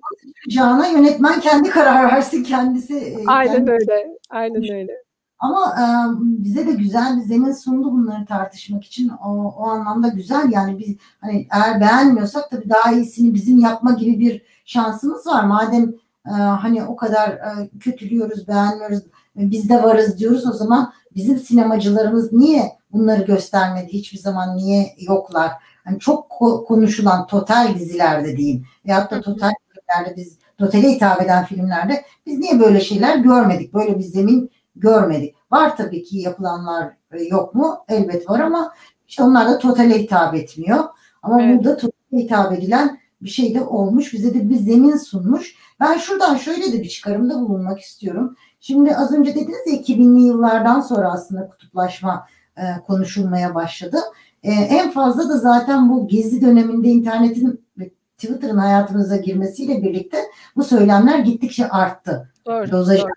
S1: Cana yönetmen kendi karar versin kendisi.
S2: Aynen
S1: kendi...
S2: öyle. Aynen öyle.
S1: Ama e, bize de güzel bir zemin sundu bunları tartışmak için. O, o anlamda güzel yani biz hani eğer beğenmiyorsak tabii daha iyisini bizim yapma gibi bir şansımız var. Madem e, hani o kadar e, kötülüyoruz, beğenmiyoruz, biz de varız diyoruz o zaman bizim sinemacılarımız niye bunları göstermedi? Hiçbir zaman niye yoklar? Hani çok konuşulan total dizilerde diyeyim veyahut da total filmlerde biz totale hitap eden filmlerde biz niye böyle şeyler görmedik? Böyle bir zemin görmedik. Var tabii ki yapılanlar e, yok mu? Elbet var ama işte onlar da totale hitap etmiyor. Ama evet. burada totale hitap edilen bir şey de olmuş. Bize de bir zemin sunmuş. Ben şuradan şöyle de bir çıkarımda bulunmak istiyorum. Şimdi az önce dediniz ya 2000'li yıllardan sonra aslında kutuplaşma e, konuşulmaya başladı. E, en fazla da zaten bu gezi döneminde internetin ve Twitter'ın hayatımıza girmesiyle birlikte bu söylemler gittikçe arttı. Doğru, doğru.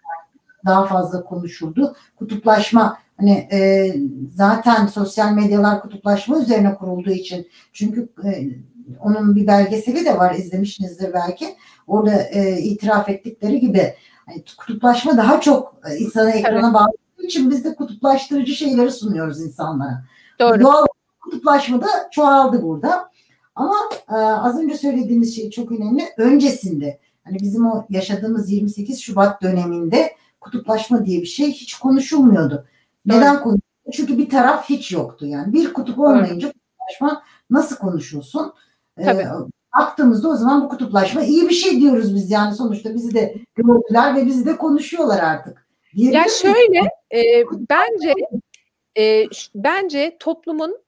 S1: daha fazla konuşuldu. Kutuplaşma hani e, zaten sosyal medyalar kutuplaşma üzerine kurulduğu için çünkü e, onun bir belgeseli de var izlemişsinizdir belki. Orada e, itiraf ettikleri gibi Yani kutuplaşma daha çok e, insanı ekrana bağladığı için biz de kutuplaştırıcı şeyleri sunuyoruz insanlara. Doğru. Doğal kutuplaşma da çoğaldı burada. Ama e, az önce söylediğimiz şey çok önemli. Öncesinde hani bizim o yaşadığımız 28 Şubat döneminde kutuplaşma diye bir şey hiç konuşulmuyordu. Neden konuşulmuyordu? Çünkü bir taraf hiç yoktu. Yani bir kutup olmayınca kutuplaşma nasıl konuşulsun? E, Tabii. Ee, baktığımızda o zaman bu kutuplaşma iyi bir şey diyoruz biz yani sonuçta bizi de gördüler ve bizi de konuşuyorlar artık.
S2: Ya şöyle e, bence e, bence toplumun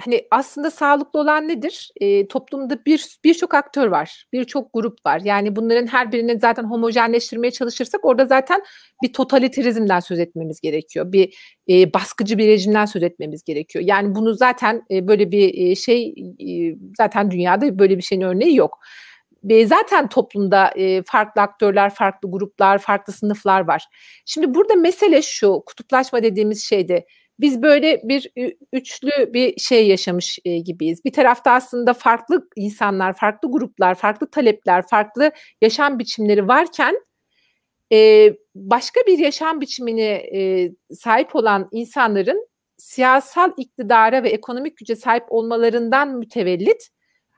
S2: hani aslında sağlıklı olan nedir? E, toplumda bir birçok aktör var, birçok grup var. Yani bunların her birini zaten homojenleştirmeye çalışırsak orada zaten bir totalitarizmden söz etmemiz gerekiyor. Bir e, baskıcı bir rejimden söz etmemiz gerekiyor. Yani bunu zaten e, böyle bir e, şey e, zaten dünyada böyle bir şeyin örneği yok. E, zaten toplumda e, farklı aktörler, farklı gruplar, farklı sınıflar var. Şimdi burada mesele şu, kutuplaşma dediğimiz şeyde biz böyle bir üçlü bir şey yaşamış e, gibiyiz. Bir tarafta aslında farklı insanlar, farklı gruplar, farklı talepler, farklı yaşam biçimleri varken e, başka bir yaşam biçimine e, sahip olan insanların siyasal iktidara ve ekonomik güce sahip olmalarından mütevellit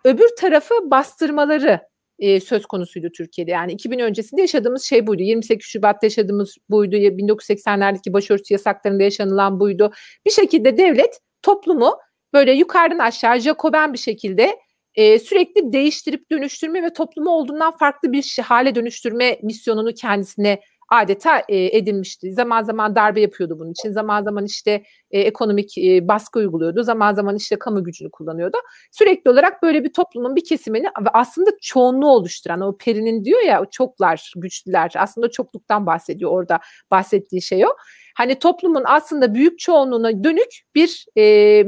S2: öbür tarafı bastırmaları e, söz konusuydu Türkiye'de. Yani 2000 öncesinde yaşadığımız şey buydu. 28 Şubat'ta yaşadığımız buydu. 1980'lerdeki başörtüsü yasaklarında yaşanılan buydu. Bir şekilde devlet toplumu böyle yukarıdan aşağı Jacoben bir şekilde e, sürekli değiştirip dönüştürme ve toplumu olduğundan farklı bir hale dönüştürme misyonunu kendisine adeta e, edinmişti. Zaman zaman darbe yapıyordu bunun için. Zaman zaman işte e, ekonomik e, baskı uyguluyordu. Zaman zaman işte kamu gücünü kullanıyordu. Sürekli olarak böyle bir toplumun bir kesimini aslında çoğunluğu oluşturan o Peri'nin diyor ya çoklar, güçlüler aslında çokluktan bahsediyor orada bahsettiği şey o. Hani toplumun aslında büyük çoğunluğuna dönük bir e,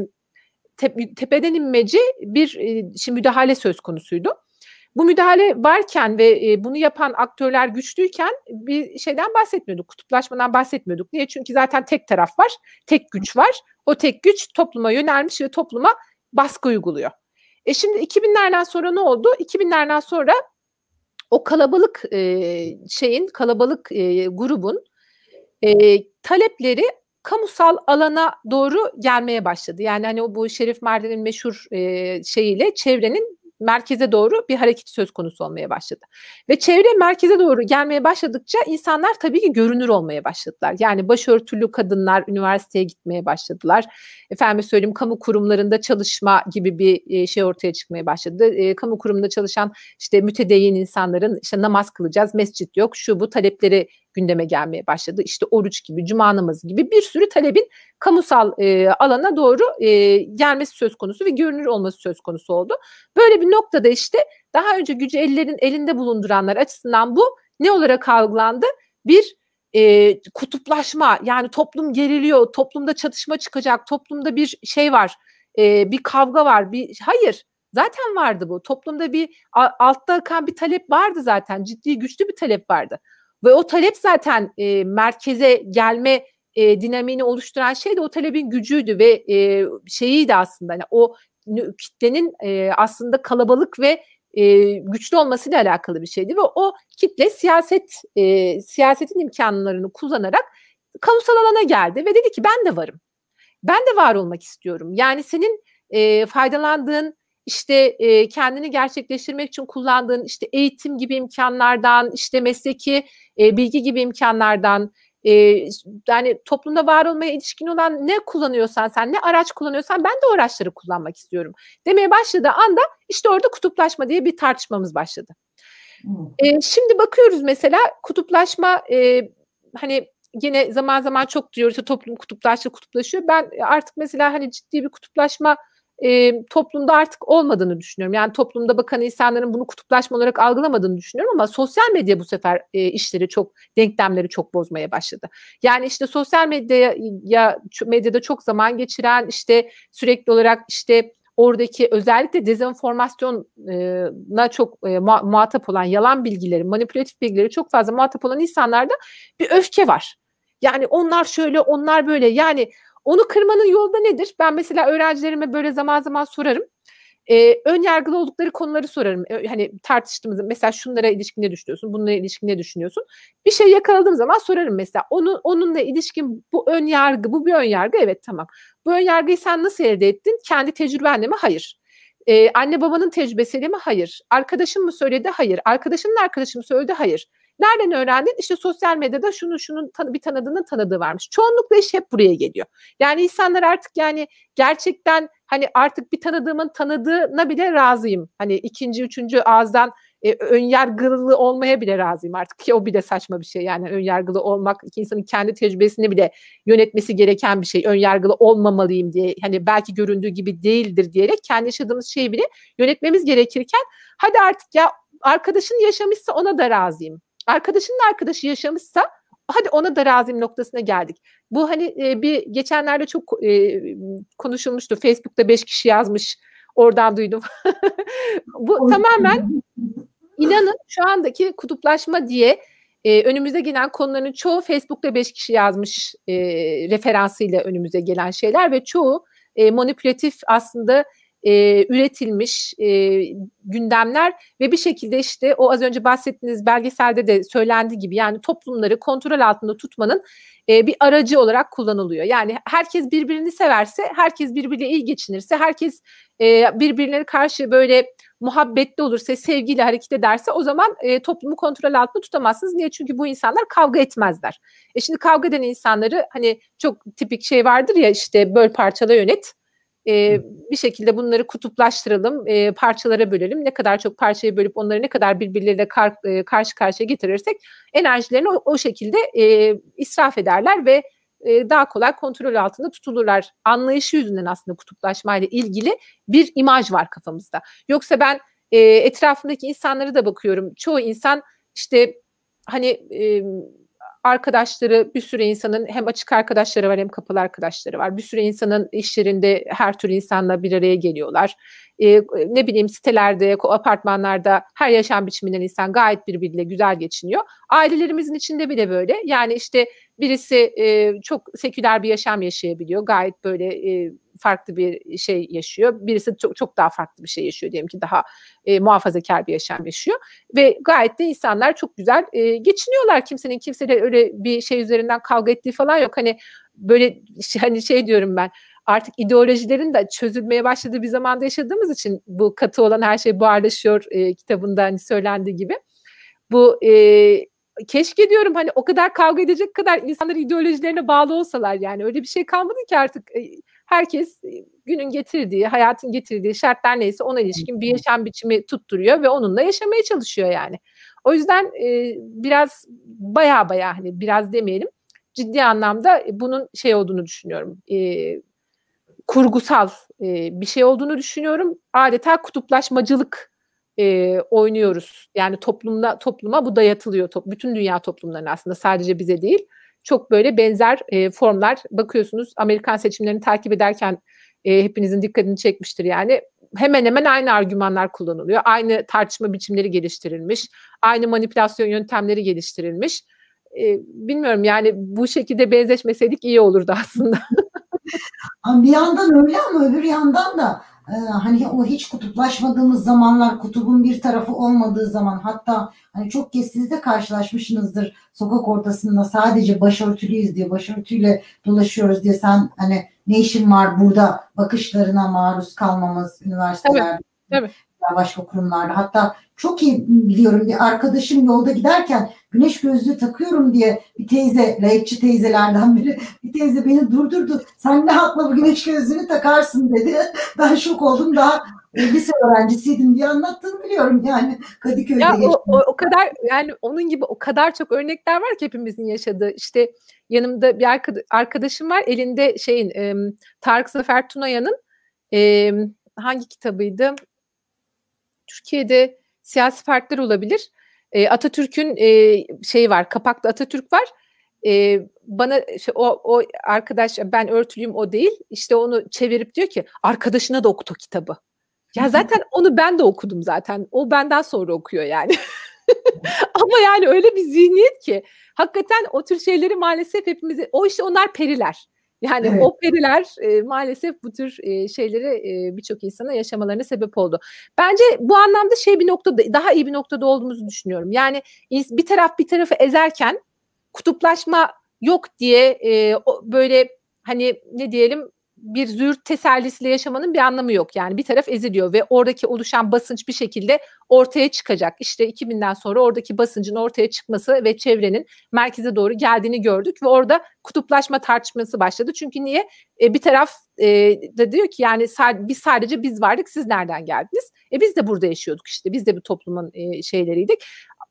S2: tepeden inmeci bir e, şimdi müdahale söz konusuydu. Bu müdahale varken ve e, bunu yapan aktörler güçlüyken bir şeyden bahsetmiyorduk, kutuplaşmadan bahsetmiyorduk. Niye? Çünkü zaten tek taraf var, tek güç var. O tek güç topluma yönelmiş ve topluma baskı uyguluyor. E şimdi 2000'lerden sonra ne oldu? 2000'lerden sonra o kalabalık e, şeyin, kalabalık e, grubun talepleri kamusal alana doğru gelmeye başladı. Yani hani bu Şerif Merdan'ın meşhur e, şeyiyle çevrenin merkeze doğru bir hareket söz konusu olmaya başladı. Ve çevre merkeze doğru gelmeye başladıkça insanlar tabii ki görünür olmaya başladılar. Yani başörtülü kadınlar üniversiteye gitmeye başladılar. Efendim söyleyeyim kamu kurumlarında çalışma gibi bir e, şey ortaya çıkmaya başladı. E, kamu kurumunda çalışan işte mütedeyyin insanların işte namaz kılacağız, mescit yok, şu bu talepleri gündeme gelmeye başladı. İşte oruç gibi, cuma namazı gibi bir sürü talebin kamusal e, alana doğru e, gelmesi söz konusu ve görünür olması söz konusu oldu. Böyle bir noktada işte daha önce gücü ellerin elinde bulunduranlar açısından bu ne olarak algılandı? Bir e, kutuplaşma yani toplum geriliyor, toplumda çatışma çıkacak, toplumda bir şey var, e, bir kavga var. Bir hayır, zaten vardı bu. Toplumda bir altta akan bir talep vardı zaten, ciddi güçlü bir talep vardı. Ve o talep zaten e, merkeze gelme e, dinamiğini oluşturan şey de o talebin gücüydü ve e, şeyiydi aslında. Yani o kitlenin e, aslında kalabalık ve e, güçlü olmasıyla alakalı bir şeydi ve o kitle siyaset e, siyasetin imkanlarını kullanarak kamusal alana geldi ve dedi ki ben de varım. Ben de var olmak istiyorum. Yani senin e, faydalandığın işte e, kendini gerçekleştirmek için kullandığın işte eğitim gibi imkanlardan, işte mesleki e, bilgi gibi imkanlardan, e, yani toplumda var olmaya ilişkin olan ne kullanıyorsan sen, ne araç kullanıyorsan ben de o araçları kullanmak istiyorum demeye başladığı anda işte orada kutuplaşma diye bir tartışmamız başladı. E, şimdi bakıyoruz mesela kutuplaşma e, hani yine zaman zaman çok diyoruz toplum kutuplaşıyor, kutuplaşıyor. Ben artık mesela hani ciddi bir kutuplaşma e, toplumda artık olmadığını düşünüyorum. Yani toplumda bakan insanların bunu kutuplaşma olarak algılamadığını düşünüyorum ama sosyal medya bu sefer e, işleri çok denklemleri çok bozmaya başladı. Yani işte sosyal medyaya ya medyada çok zaman geçiren işte sürekli olarak işte oradaki özellikle dezenformasyona çok e, muhatap olan yalan bilgileri, manipülatif bilgileri çok fazla muhatap olan insanlarda bir öfke var. Yani onlar şöyle, onlar böyle. Yani onu kırmanın yolu da nedir? Ben mesela öğrencilerime böyle zaman zaman sorarım. e, ön yargılı oldukları konuları sorarım. E, hani tartıştığımızda mesela şunlara ilişkin ne düşünüyorsun? Bunlara ilişkin ne düşünüyorsun? Bir şey yakaladığım zaman sorarım mesela. Onu, onunla ilişkin bu ön yargı, bu bir ön yargı. Evet tamam. Bu ön yargıyı sen nasıl elde ettin? Kendi tecrübenle mi? Hayır. Ee, anne babanın tecrübesiyle mi? Hayır. Arkadaşın mı söyledi? Hayır. Arkadaşının arkadaşı mı söyledi? Hayır. Nereden öğrendin? İşte sosyal medyada şunu şunun bir tanıdığının tanıdığı varmış. Çoğunlukla iş hep buraya geliyor. Yani insanlar artık yani gerçekten hani artık bir tanıdığımın tanıdığına bile razıyım. Hani ikinci, üçüncü ağızdan e, önyargılı olmaya bile razıyım artık ki o bile saçma bir şey. Yani önyargılı olmak insanın kendi tecrübesini bile yönetmesi gereken bir şey. Önyargılı olmamalıyım diye hani belki göründüğü gibi değildir diyerek kendi yaşadığımız şeyi bile yönetmemiz gerekirken hadi artık ya arkadaşın yaşamışsa ona da razıyım. Arkadaşının arkadaşı yaşamışsa hadi ona da razıyım noktasına geldik. Bu hani e, bir geçenlerde çok e, konuşulmuştu. Facebook'ta beş kişi yazmış. Oradan duydum. Bu tamamen inanın şu andaki kutuplaşma diye e, önümüze gelen konuların çoğu Facebook'ta beş kişi yazmış e, referansıyla önümüze gelen şeyler ve çoğu e, manipülatif aslında e, üretilmiş e, gündemler ve bir şekilde işte o az önce bahsettiğiniz belgeselde de söylendiği gibi yani toplumları kontrol altında tutmanın e, bir aracı olarak kullanılıyor. Yani herkes birbirini severse, herkes birbiriyle iyi geçinirse, herkes e, birbirine karşı böyle muhabbetli olursa, sevgiyle hareket ederse o zaman e, toplumu kontrol altında tutamazsınız. Niye? Çünkü bu insanlar kavga etmezler. E şimdi kavga eden insanları hani çok tipik şey vardır ya işte böl parçala yönet e, bir şekilde bunları kutuplaştıralım, e, parçalara bölelim. Ne kadar çok parçaya bölüp onları ne kadar birbirleriyle kar, e, karşı karşıya getirirsek enerjilerini o, o şekilde e, israf ederler ve e, daha kolay kontrol altında tutulurlar. Anlayışı yüzünden aslında kutuplaşmayla ilgili bir imaj var kafamızda. Yoksa ben e, etrafındaki insanlara da bakıyorum. Çoğu insan işte hani e, arkadaşları bir sürü insanın hem açık arkadaşları var hem kapalı arkadaşları var. Bir sürü insanın iş yerinde her tür insanla bir araya geliyorlar. Ee, ne bileyim sitelerde, apartmanlarda her yaşam biçiminden insan gayet birbiriyle güzel geçiniyor. Ailelerimizin içinde bile böyle. Yani işte birisi e, çok seküler bir yaşam yaşayabiliyor. Gayet böyle e, farklı bir şey yaşıyor. Birisi çok çok daha farklı bir şey yaşıyor diyelim ki daha e, muhafazakar bir yaşam yaşıyor ve gayet de insanlar çok güzel e, geçiniyorlar. Kimsenin kimseyle öyle bir şey üzerinden kavga ettiği falan yok. Hani böyle hani şey diyorum ben artık ideolojilerin de çözülmeye başladığı bir zamanda yaşadığımız için bu katı olan her şey buharlaşıyor e, kitabında hani söylendiği gibi. Bu e, keşke diyorum hani o kadar kavga edecek kadar insanlar ideolojilerine bağlı olsalar yani öyle bir şey kalmadı ki artık e, herkes günün getirdiği, hayatın getirdiği şartlar neyse ona ilişkin bir yaşam biçimi tutturuyor ve onunla yaşamaya çalışıyor yani. O yüzden e, biraz baya baya hani biraz demeyelim ciddi anlamda bunun şey olduğunu düşünüyorum. E, kurgusal e, bir şey olduğunu düşünüyorum. Adeta kutuplaşmacılık e, oynuyoruz. Yani toplumda topluma bu dayatılıyor. Top, bütün dünya toplumlarına aslında sadece bize değil. Çok böyle benzer e, formlar bakıyorsunuz. Amerikan seçimlerini takip ederken e, hepinizin dikkatini çekmiştir yani. Hemen hemen aynı argümanlar kullanılıyor. Aynı tartışma biçimleri geliştirilmiş. Aynı manipülasyon yöntemleri geliştirilmiş. E, bilmiyorum yani bu şekilde benzeşmeseydik iyi olurdu aslında.
S1: bir yandan öyle ama öbür yandan da hani o hiç kutuplaşmadığımız zamanlar kutubun bir tarafı olmadığı zaman hatta hani çok kez siz de karşılaşmışsınızdır sokak ortasında sadece başörtülüyüz diye başörtüyle dolaşıyoruz diye sen hani ne işin var burada bakışlarına maruz kalmamız üniversitelerde.
S2: Tabii, tabii
S1: başka kurumlarda. Hatta çok iyi biliyorum bir arkadaşım yolda giderken güneş gözlüğü takıyorum diye bir teyze, layıkçı teyzelerden biri bir teyze beni durdurdu. Sen ne hakla bu güneş gözlüğünü takarsın dedi. Ben şok oldum daha lise öğrencisiydim diye anlattığını biliyorum yani Kadıköy'de.
S2: Ya o, o, o kadar yani onun gibi o kadar çok örnekler var ki hepimizin yaşadığı. İşte yanımda bir arkadaşım var elinde şeyin e, Tarık Zafer Tunaya'nın e, hangi kitabıydı? Türkiye'de siyasi partiler olabilir. E, Atatürk'ün e, şeyi var, kapakta Atatürk var. E, bana işte, o, o arkadaş ben örtülüyüm o değil. İşte onu çevirip diyor ki arkadaşına da okut o kitabı. Ya zaten onu ben de okudum zaten. O benden sonra okuyor yani. Ama yani öyle bir zihniyet ki hakikaten o tür şeyleri maalesef hepimiz o işte onlar periler. Yani evet. o periler e, maalesef bu tür e, şeyleri e, birçok insana yaşamalarına sebep oldu. Bence bu anlamda şey bir noktada daha iyi bir noktada olduğumuzu düşünüyorum. Yani bir taraf bir tarafı ezerken kutuplaşma yok diye e, böyle hani ne diyelim bir züğürt tesellisiyle yaşamanın bir anlamı yok. Yani bir taraf eziliyor ve oradaki oluşan basınç bir şekilde ortaya çıkacak. İşte 2000'den sonra oradaki basıncın ortaya çıkması ve çevrenin merkeze doğru geldiğini gördük ve orada kutuplaşma tartışması başladı. Çünkü niye? E, bir taraf e, da diyor ki yani biz sadece biz vardık siz nereden geldiniz? E biz de burada yaşıyorduk işte biz de bu toplumun e, şeyleriydik.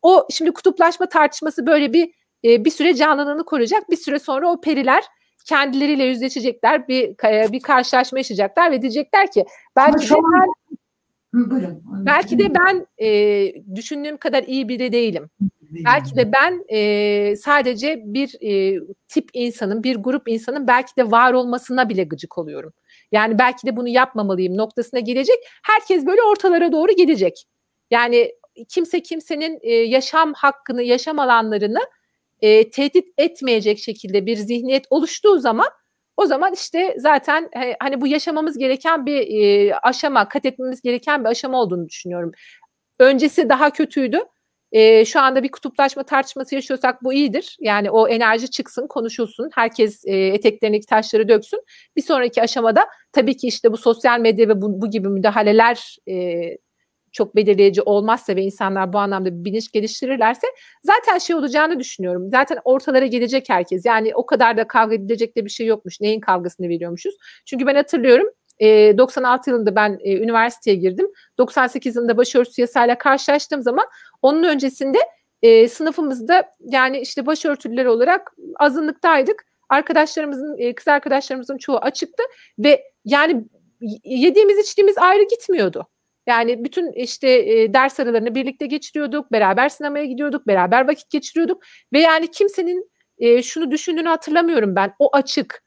S2: O şimdi kutuplaşma tartışması böyle bir e, bir süre canlılığını koruyacak. Bir süre sonra o periler kendileriyle yüzleşecekler, bir bir karşılaşma yaşayacaklar ve diyecekler ki belki de ben. Belki de ben e, düşündüğüm kadar iyi biri değilim. Belki de ben e, sadece bir e, tip insanın, bir grup insanın belki de var olmasına bile gıcık oluyorum. Yani belki de bunu yapmamalıyım noktasına gelecek. Herkes böyle ortalara doğru gidecek. Yani kimse kimsenin e, yaşam hakkını, yaşam alanlarını e, tehdit etmeyecek şekilde bir zihniyet oluştuğu zaman o zaman işte zaten hani bu yaşamamız gereken bir e, aşama, kat etmemiz gereken bir aşama olduğunu düşünüyorum. Öncesi daha kötüydü. E, şu anda bir kutuplaşma tartışması yaşıyorsak bu iyidir. Yani o enerji çıksın, konuşulsun. Herkes e, eteklerindeki taşları döksün. Bir sonraki aşamada tabii ki işte bu sosyal medya ve bu, bu gibi müdahaleler e, çok belirleyici olmazsa ve insanlar bu anlamda bir bilinç geliştirirlerse zaten şey olacağını düşünüyorum. Zaten ortalara gelecek herkes. Yani o kadar da kavga edilecek de bir şey yokmuş. Neyin kavgasını veriyormuşuz? Çünkü ben hatırlıyorum e, 96 yılında ben üniversiteye girdim. 98 yılında başörtüsü yasayla karşılaştığım zaman onun öncesinde sınıfımızda yani işte başörtülüler olarak azınlıktaydık. Arkadaşlarımızın, kız arkadaşlarımızın çoğu açıktı ve yani yediğimiz içtiğimiz ayrı gitmiyordu. Yani bütün işte e, ders aralarını birlikte geçiriyorduk, beraber sinemaya gidiyorduk, beraber vakit geçiriyorduk ve yani kimsenin e, şunu düşündüğünü hatırlamıyorum ben. O açık,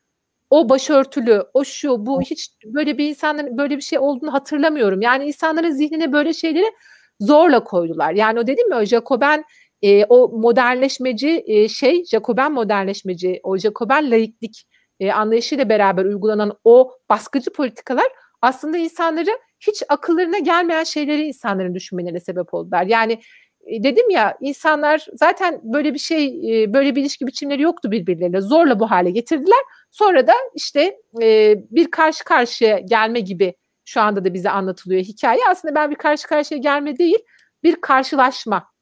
S2: o başörtülü, o şu, bu hiç böyle bir insanların böyle bir şey olduğunu hatırlamıyorum. Yani insanların zihnine böyle şeyleri zorla koydular. Yani o dedim ya o Jacoben e, o modernleşmeci e, şey, Jacoben modernleşmeci, o Jacoben laiklik e, anlayışıyla beraber uygulanan o baskıcı politikalar aslında insanları hiç akıllarına gelmeyen şeyleri insanların düşünmelerine sebep oldular. Yani e, dedim ya insanlar zaten böyle bir şey e, böyle bir ilişki biçimleri yoktu birbirleriyle zorla bu hale getirdiler. Sonra da işte e, bir karşı karşıya gelme gibi şu anda da bize anlatılıyor hikaye. Aslında ben bir karşı karşıya gelme değil bir karşılaşma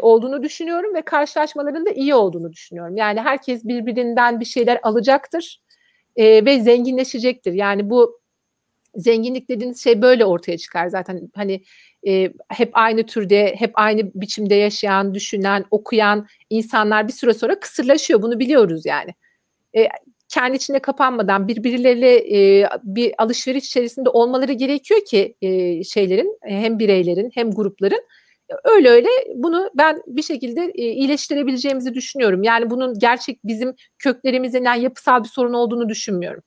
S2: olduğunu düşünüyorum ve karşılaşmaların da iyi olduğunu düşünüyorum. Yani herkes birbirinden bir şeyler alacaktır ve zenginleşecektir. Yani bu zenginlik dediğiniz şey böyle ortaya çıkar zaten hani e, hep aynı türde hep aynı biçimde yaşayan düşünen okuyan insanlar bir süre sonra kısırlaşıyor bunu biliyoruz yani e, kendi içinde kapanmadan birbirleriyle e, bir alışveriş içerisinde olmaları gerekiyor ki e, şeylerin hem bireylerin hem grupların öyle öyle bunu ben bir şekilde e, iyileştirebileceğimizi düşünüyorum. Yani bunun gerçek bizim köklerimizden yapısal bir sorun olduğunu düşünmüyorum.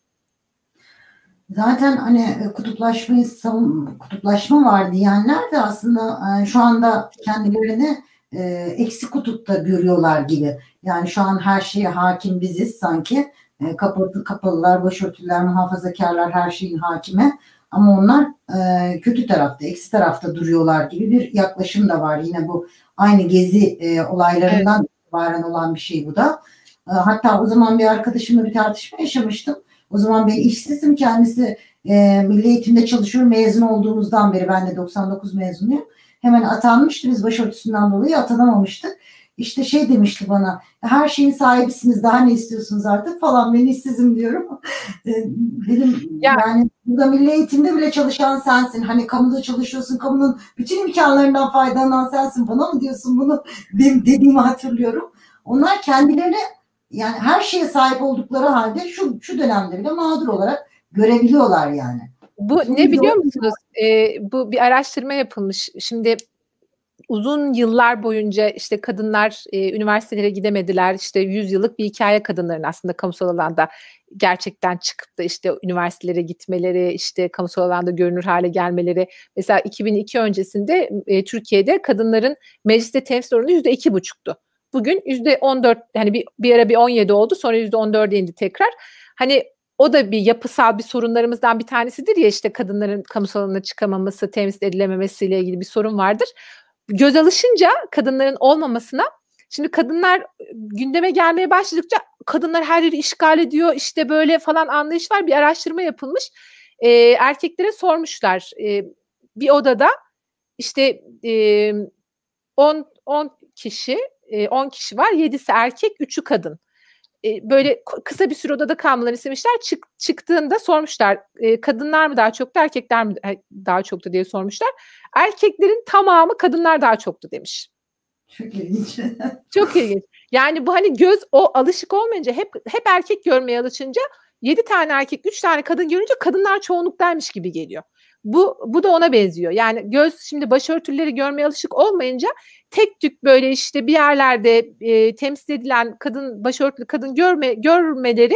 S1: Zaten hani e, kutuplaşmayı savun, kutuplaşma var diyenler de aslında e, şu anda kendilerini e, eksi kutupta görüyorlar gibi. Yani şu an her şeye hakim biziz sanki. E, kapalı, kapalılar, başörtüler, muhafazakarlar her şeyin hakime. Ama onlar e, kötü tarafta, eksi tarafta duruyorlar gibi bir yaklaşım da var. Yine bu aynı gezi e, olaylarından evet. itibaren olan bir şey bu da. E, hatta o zaman bir arkadaşımla bir tartışma yaşamıştım o zaman ben işsizim kendisi e, milli eğitimde çalışıyor mezun olduğumuzdan beri ben de 99 mezunuyum. Hemen atanmıştı biz başörtüsünden dolayı atanamamıştık. İşte şey demişti bana her şeyin sahibisiniz daha ne istiyorsunuz artık falan ben işsizim diyorum. E, dedim ya. yani burada milli eğitimde bile çalışan sensin. Hani kamuda çalışıyorsun kamunun bütün imkanlarından faydalanan sensin. Bana mı diyorsun bunu dediğimi hatırlıyorum. Onlar kendilerini yani her şeye sahip oldukları halde şu şu dönemde bile mağdur olarak görebiliyorlar yani.
S2: Bu Şimdi ne biliyor musunuz? Ee, bu bir araştırma yapılmış. Şimdi uzun yıllar boyunca işte kadınlar e, üniversitelere gidemediler. İşte 100 yıllık bir hikaye kadınların aslında kamusal alanda gerçekten çıkıp da işte üniversitelere gitmeleri, işte kamusal alanda görünür hale gelmeleri. Mesela 2002 öncesinde e, Türkiye'de kadınların mecliste temsil oranı %2,5'tu. Bugün yüzde 14 yani bir, bir ara bir 17 oldu sonra yüzde 14'e indi tekrar. hani o da bir yapısal bir sorunlarımızdan bir tanesidir ya işte kadınların kamusal alana çıkamaması, temsil edilememesiyle ilgili bir sorun vardır. Göz alışınca kadınların olmamasına şimdi kadınlar gündeme gelmeye başladıkça kadınlar her yeri işgal ediyor işte böyle falan anlayış var bir araştırma yapılmış. E, erkeklere sormuşlar e, bir odada işte e, 10 10 kişi, 10 kişi var. 7'si erkek, 3'ü kadın. Böyle kısa bir süre odada kalmalarını istemişler. Çık, çıktığında sormuşlar kadınlar mı daha çoktu, erkekler mi daha çoktu diye sormuşlar. Erkeklerin tamamı kadınlar daha çoktu demiş.
S1: Çok ilginç.
S2: Çok ilginç. Yani bu hani göz o alışık olmayınca hep hep erkek görmeye alışınca 7 tane erkek, 3 tane kadın görünce kadınlar çoğunluktaymış gibi geliyor. Bu bu da ona benziyor. Yani göz şimdi başörtüleri görmeye alışık olmayınca tek tük böyle işte bir yerlerde e, temsil edilen kadın başörtülü kadın görme görmeleri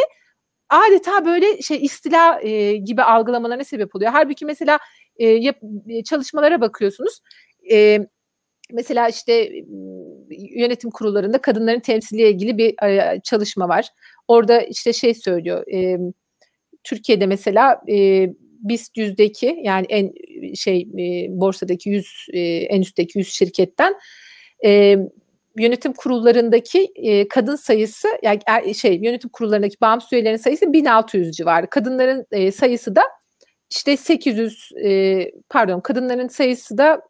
S2: adeta böyle şey istila e, gibi algılamalarına sebep oluyor. Halbuki mesela e, yap, e, çalışmalara bakıyorsunuz. E, mesela işte yönetim kurullarında kadınların temsiliyle ilgili bir e, çalışma var. Orada işte şey söylüyor. E, Türkiye'de mesela e, BIST yüzdeki yani en şey e, borsadaki 100 e, en üstteki 100 şirketten e, yönetim kurullarındaki e, kadın sayısı yani er, şey yönetim kurullarındaki bağımsız üyelerin sayısı 1600 civarı. Kadınların e, sayısı da işte 800 e, pardon kadınların sayısı da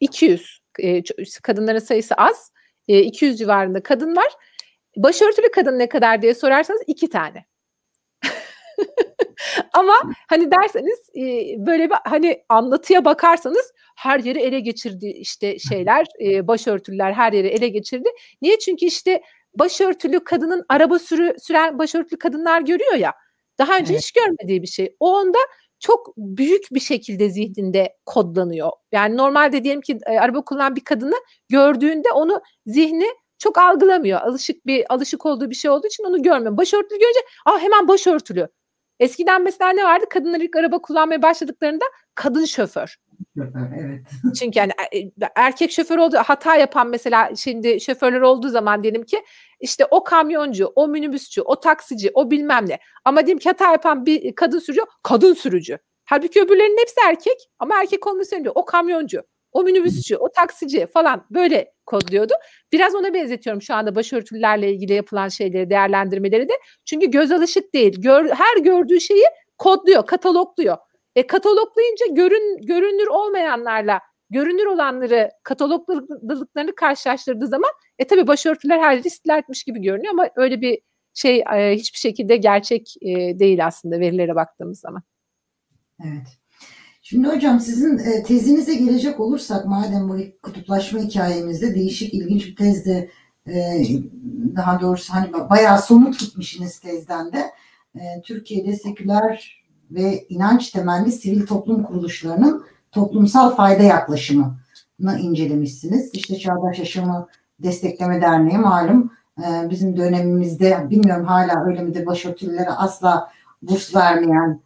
S2: 200. E, kadınların sayısı az. E, 200 civarında kadın var. Başörtülü kadın ne kadar diye sorarsanız iki tane. Ama hani derseniz e, böyle bir hani anlatıya bakarsanız her yeri ele geçirdi işte şeyler e, başörtüler her yeri ele geçirdi. Niye? Çünkü işte başörtülü kadının araba sürü, süren başörtülü kadınlar görüyor ya. Daha önce evet. hiç görmediği bir şey. O onda çok büyük bir şekilde zihninde kodlanıyor. Yani normalde diyelim ki e, araba kullanan bir kadını gördüğünde onu zihni çok algılamıyor. Alışık bir alışık olduğu bir şey olduğu için onu görmüyor. Başörtülü görünce ah hemen başörtülü. Eskiden mesela ne vardı? Kadınlar ilk araba kullanmaya başladıklarında kadın şoför.
S1: evet.
S2: Çünkü yani e, erkek şoför oldu hata yapan mesela şimdi şoförler olduğu zaman diyelim ki işte o kamyoncu, o minibüsçü, o taksici, o bilmem ne. Ama diyelim ki hata yapan bir kadın sürücü, kadın sürücü. Halbuki öbürlerinin hepsi erkek ama erkek olması söylüyor. O kamyoncu, o minibüsçü, o taksici falan böyle kodluyordu. Biraz ona benzetiyorum şu anda başörtülerle ilgili yapılan şeyleri, değerlendirmeleri de. Çünkü göz alışık değil. Gör, her gördüğü şeyi kodluyor, katalogluyor. E kataloglayınca görün, görünür olmayanlarla görünür olanları katalogladıklarını karşılaştırdığı zaman e tabi başörtüler her etmiş gibi görünüyor ama öyle bir şey e, hiçbir şekilde gerçek e, değil aslında verilere baktığımız zaman.
S1: Evet. Şimdi hocam sizin e, tezinize gelecek olursak madem bu kutuplaşma hikayemizde değişik ilginç bir tezde e, daha doğrusu hani bayağı somut gitmişsiniz tezden de e, Türkiye'de seküler ve inanç temelli sivil toplum kuruluşlarının toplumsal fayda yaklaşımını incelemişsiniz. İşte Çağdaş Yaşamı Destekleme Derneği malum bizim dönemimizde bilmiyorum hala öyle midir başörtülülere asla burs vermeyen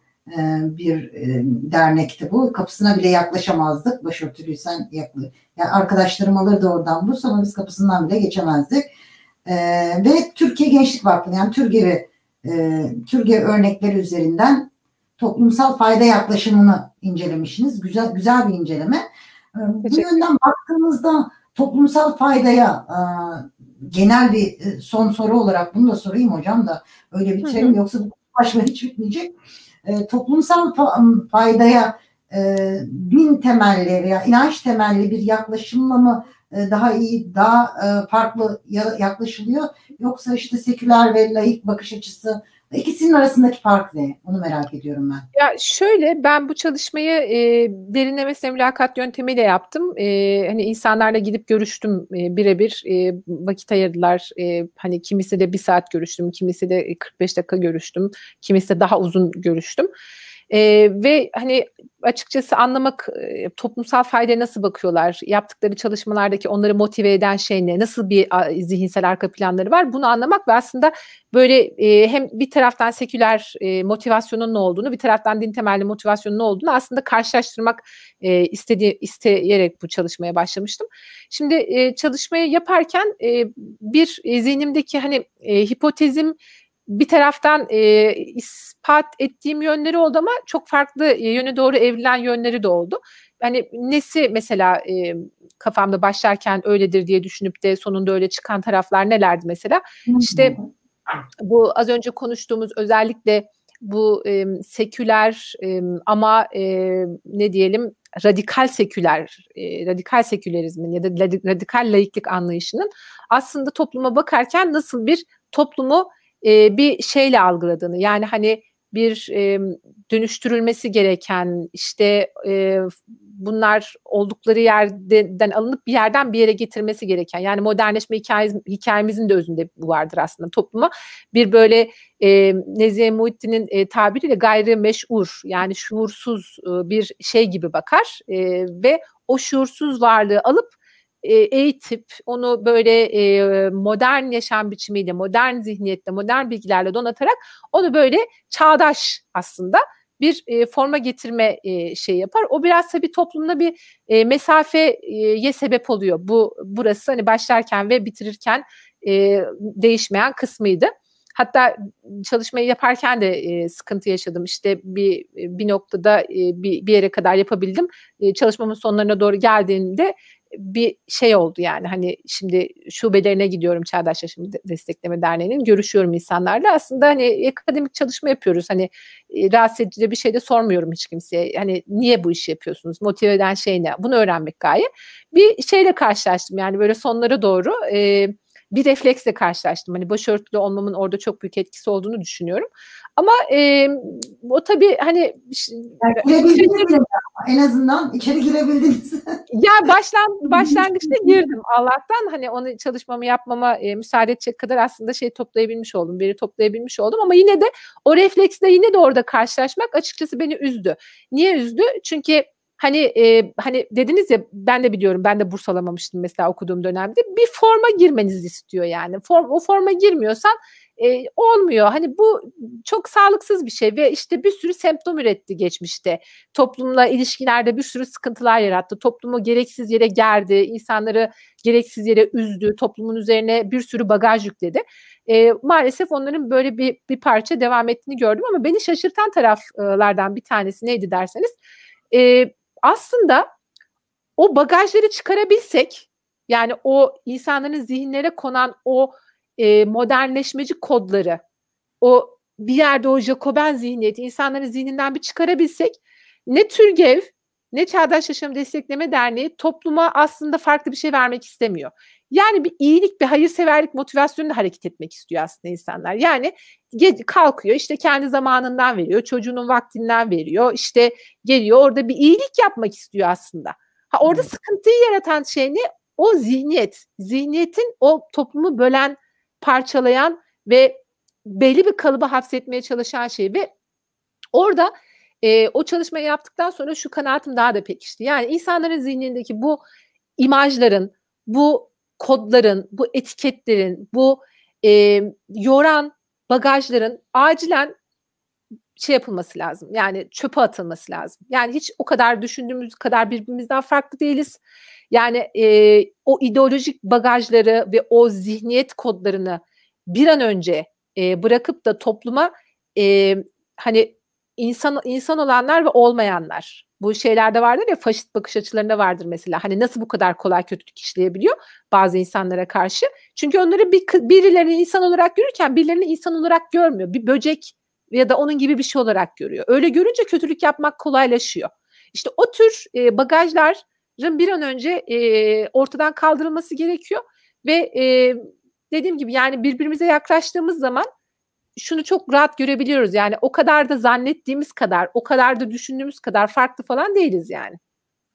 S1: bir e, dernekti bu. Kapısına bile yaklaşamazdık. Başörtülüysen yaklı. Yani arkadaşlarım alırdı oradan burs ama biz kapısından bile geçemezdik. E, ve Türkiye Gençlik Vakfı yani Türgevi Türgevi örnekleri üzerinden toplumsal fayda yaklaşımını incelemişsiniz. Güzel güzel bir inceleme. Bu yönden baktığımızda toplumsal faydaya genel bir son soru olarak bunu da sorayım hocam da öyle bitirelim yoksa bu başına hiç bitmeyecek e, toplumsal faydaya e, din temelli veya inanç temelli bir yaklaşımla mı e, daha iyi, daha farklı yaklaşılıyor? Yoksa işte seküler ve laik bakış açısı İkisinin arasındaki fark ne? Onu merak ediyorum ben.
S2: Ya şöyle ben bu çalışmayı e, derinlemesine mülakat yöntemiyle yaptım. E, hani insanlarla gidip görüştüm e, birebir e, vakit ayırdılar. E, hani kimisi de bir saat görüştüm, kimisi de 45 dakika görüştüm, kimisi de daha uzun görüştüm. E, ve hani açıkçası anlamak toplumsal faydaya nasıl bakıyorlar, yaptıkları çalışmalardaki onları motive eden şey ne, nasıl bir zihinsel arka planları var? Bunu anlamak ve aslında böyle e, hem bir taraftan seküler e, motivasyonun ne olduğunu, bir taraftan din temelli motivasyonun ne olduğunu aslında karşılaştırmak e, istediği isteyerek bu çalışmaya başlamıştım. Şimdi e, çalışmayı yaparken e, bir zihnimdeki hani e, hipotezim bir taraftan e, ispat ettiğim yönleri oldu ama çok farklı yöne doğru evrilen yönleri de oldu. Hani nesi mesela e, kafamda başlarken öyledir diye düşünüp de sonunda öyle çıkan taraflar nelerdi mesela? İşte bu az önce konuştuğumuz özellikle bu e, seküler e, ama e, ne diyelim radikal seküler, e, radikal sekülerizmin ya da radikal laiklik anlayışının aslında topluma bakarken nasıl bir toplumu e, bir şeyle algıladığını yani hani bir e, dönüştürülmesi gereken işte e, bunlar oldukları yerden alınıp bir yerden bir yere getirmesi gereken yani modernleşme hikayemiz, hikayemizin de özünde bu vardır aslında topluma. Bir böyle e, Nezihe Muhittin'in e, tabiriyle gayri meşhur yani şuursuz e, bir şey gibi bakar e, ve o şuursuz varlığı alıp e, eğitip onu böyle e, modern yaşam biçimiyle, modern zihniyetle, modern bilgilerle donatarak onu böyle çağdaş aslında bir e, forma getirme e, şey yapar. O biraz tabii toplumda bir e, mesafeye sebep oluyor. Bu burası hani başlarken ve bitirirken e, değişmeyen kısmıydı. Hatta çalışmayı yaparken de e, sıkıntı yaşadım. İşte bir bir noktada e, bir, bir yere kadar yapabildim. E, çalışmamın sonlarına doğru geldiğimde bir şey oldu yani. Hani şimdi şubelerine gidiyorum Çağdaş Yaşam Destekleme Derneği'nin. Görüşüyorum insanlarla. Aslında hani akademik çalışma yapıyoruz. Hani e, rahatsız edici bir şey de sormuyorum hiç kimseye. Hani niye bu işi yapıyorsunuz? Motive eden şey ne? Bunu öğrenmek gaye. Bir şeyle karşılaştım yani böyle sonlara doğru. E, bir refleksle karşılaştım. Hani başörtülü olmamın orada çok büyük etkisi olduğunu düşünüyorum. Ama e, o tabii hani
S1: yani şey en azından içeri girebildiniz.
S2: ya başlan başlangıçta girdim Allah'tan hani onu çalışmamı yapmama e, müsaade edecek kadar aslında şey toplayabilmiş oldum, veri toplayabilmiş oldum ama yine de o refleksle yine de orada karşılaşmak açıkçası beni üzdü. Niye üzdü? Çünkü hani e, hani dediniz ya ben de biliyorum ben de burs alamamıştım mesela okuduğum dönemde bir forma girmenizi istiyor yani form o forma girmiyorsan e, olmuyor. Hani bu çok sağlıksız bir şey ve işte bir sürü semptom üretti geçmişte. Toplumla ilişkilerde bir sürü sıkıntılar yarattı. Toplumu gereksiz yere gerdi insanları gereksiz yere üzdü toplumun üzerine bir sürü bagaj yükledi. E, maalesef onların böyle bir bir parça devam ettiğini gördüm ama beni şaşırtan taraflardan bir tanesi neydi derseniz e, aslında o bagajları çıkarabilsek yani o insanların zihinlere konan o e, modernleşmeci kodları o bir yerde o Jacoben zihniyeti insanların zihninden bir çıkarabilsek ne Türgev ne Çağdaş Yaşam Destekleme Derneği topluma aslında farklı bir şey vermek istemiyor. Yani bir iyilik, bir hayırseverlik motivasyonuyla hareket etmek istiyor aslında insanlar. Yani kalkıyor işte kendi zamanından veriyor, çocuğunun vaktinden veriyor, işte geliyor orada bir iyilik yapmak istiyor aslında. Ha orada sıkıntıyı yaratan şey ne? O zihniyet. Zihniyetin o toplumu bölen, parçalayan ve belli bir kalıba hapsetmeye çalışan şey ve orada e, o çalışmayı yaptıktan sonra şu kanaatim daha da pekişti. Yani insanların zihnindeki bu imajların, bu kodların, bu etiketlerin, bu e, yoran bagajların acilen şey yapılması lazım. Yani çöpe atılması lazım. Yani hiç o kadar düşündüğümüz kadar birbirimizden farklı değiliz. Yani e, o ideolojik bagajları ve o zihniyet kodlarını bir an önce e, bırakıp da topluma e, hani insan insan olanlar ve olmayanlar bu şeylerde vardır ya faşist bakış açılarında vardır mesela. Hani nasıl bu kadar kolay kötülük işleyebiliyor bazı insanlara karşı? Çünkü onları bir birilerini insan olarak görürken birilerini insan olarak görmüyor. Bir böcek ya da onun gibi bir şey olarak görüyor. Öyle görünce kötülük yapmak kolaylaşıyor. İşte o tür e, bagajların bir an önce e, ortadan kaldırılması gerekiyor ve e, dediğim gibi yani birbirimize yaklaştığımız zaman şunu çok rahat görebiliyoruz. Yani o kadar da zannettiğimiz kadar, o kadar da düşündüğümüz kadar farklı falan değiliz yani.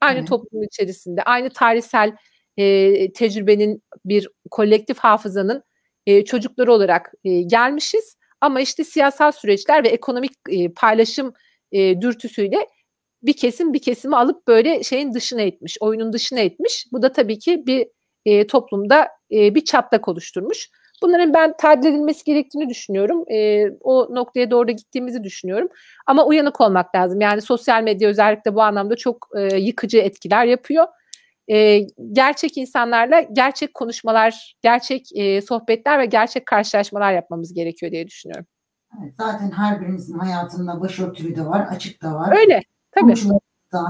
S2: Aynı evet. toplum içerisinde, aynı tarihsel e, tecrübenin bir kolektif hafızanın e, çocukları olarak e, gelmişiz. Ama işte siyasal süreçler ve ekonomik e, paylaşım e, dürtüsüyle bir kesim bir kesimi alıp böyle şeyin dışına etmiş, oyunun dışına etmiş. Bu da tabii ki bir e, toplumda e, bir çatlak oluşturmuş. Bunların ben tadil edilmesi gerektiğini düşünüyorum. E, o noktaya doğru gittiğimizi düşünüyorum. Ama uyanık olmak lazım. Yani sosyal medya özellikle bu anlamda çok e, yıkıcı etkiler yapıyor. E, gerçek insanlarla gerçek konuşmalar, gerçek e, sohbetler ve gerçek karşılaşmalar yapmamız gerekiyor diye düşünüyorum.
S1: Evet, zaten her birimizin hayatında başörtülü de var, açık da var.
S2: Öyle, tabii.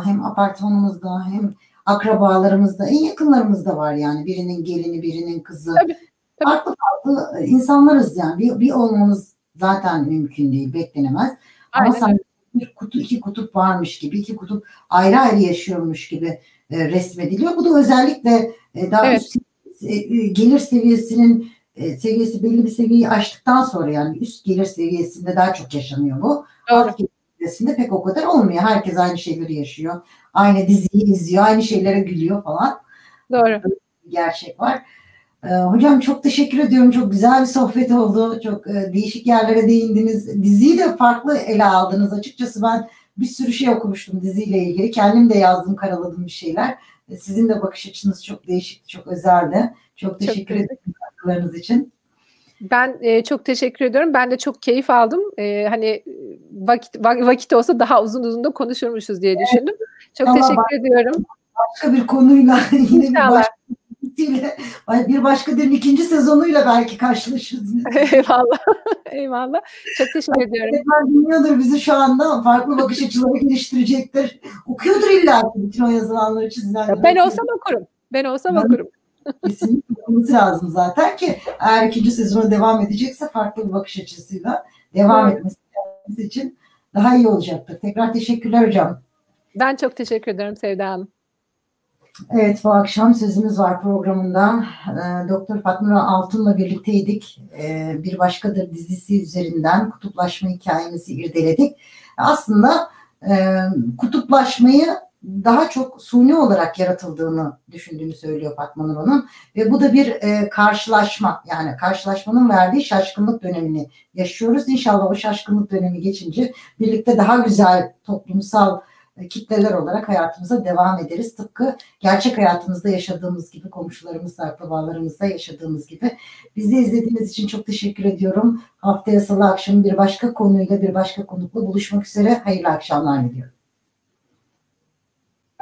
S1: Hem apartmanımızda hem akrabalarımızda, en yakınlarımızda var yani. Birinin gelini, birinin kızı.
S2: Tabii, tabii.
S1: Farklı farklı insanlarız yani. Bir, bir olmamız zaten mümkün değil, beklenemez. Ama
S2: Aynen.
S1: sanki bir kutu, iki kutup varmış gibi, iki kutup ayrı ayrı yaşıyormuş gibi e, resmediliyor. Bu da özellikle e, daha
S2: Evet.
S1: üst e, gelir seviyesinin e, seviyesi belli bir seviyeyi aştıktan sonra yani üst gelir seviyesinde daha çok yaşanıyor bu.
S2: Doğru.
S1: Alt gelir seviyesinde pek o kadar olmuyor. Herkes aynı şeyleri yaşıyor. Aynı diziyi izliyor, aynı şeylere gülüyor falan.
S2: Doğru.
S1: Gerçek var. Hocam çok teşekkür ediyorum. Çok güzel bir sohbet oldu. Çok değişik yerlere değindiniz. Diziyi de farklı ele aldınız. Açıkçası ben bir sürü şey okumuştum diziyle ilgili. Kendim de yazdım, karaladım bir şeyler. E, Sizin de bakış açınız çok değişikti, çok özeldi. Çok teşekkür
S2: güzel.
S1: ederim katkılarınız için.
S2: Ben e, çok teşekkür ediyorum. Ben de çok keyif aldım. E, hani e, vakit va- vakit olsa daha uzun uzun da konuşurmuşuz diye düşündüm. Çok
S1: Ama
S2: teşekkür ediyorum.
S1: Başka bir konuyla yine bir başka dizisiyle, bir başka dizinin ikinci sezonuyla belki karşılaşırız.
S2: Eyvallah. Eyvallah. Çok teşekkür ediyorum.
S1: Öğretmen dinliyordur bizi şu anda. Farklı bakış açıları geliştirecektir. Okuyordur illa bütün o yazılanları çizilenleri.
S2: Ben olsam okurum. Ben olsam
S1: Ben-
S2: okurum.
S1: Kesinlikle okuması lazım zaten ki eğer ikinci sezona devam edecekse farklı bir bakış açısıyla devam
S2: Doğru.
S1: etmesi için daha iyi olacaktır. Tekrar teşekkürler hocam.
S2: Ben çok teşekkür ederim Sevda Hanım.
S1: Evet bu akşam sözümüz var programında. Ee, Doktor Fatma Altun'la birlikteydik. Ee, bir başkadır dizisi üzerinden kutuplaşma hikayemizi irdeledik. Aslında e, kutuplaşmayı daha çok suni olarak yaratıldığını düşündüğünü söylüyor Fatma Nur. Ve bu da bir e, karşılaşma yani karşılaşmanın verdiği şaşkınlık dönemini yaşıyoruz. İnşallah o şaşkınlık dönemi geçince birlikte daha güzel toplumsal e, kitleler olarak hayatımıza devam ederiz. Tıpkı gerçek hayatımızda yaşadığımız gibi, komşularımızla, akrabalarımızla yaşadığımız gibi. Bizi izlediğiniz için çok teşekkür ediyorum. Haftaya salı akşamı bir başka konuyla, bir başka konukla buluşmak üzere. Hayırlı akşamlar diliyorum.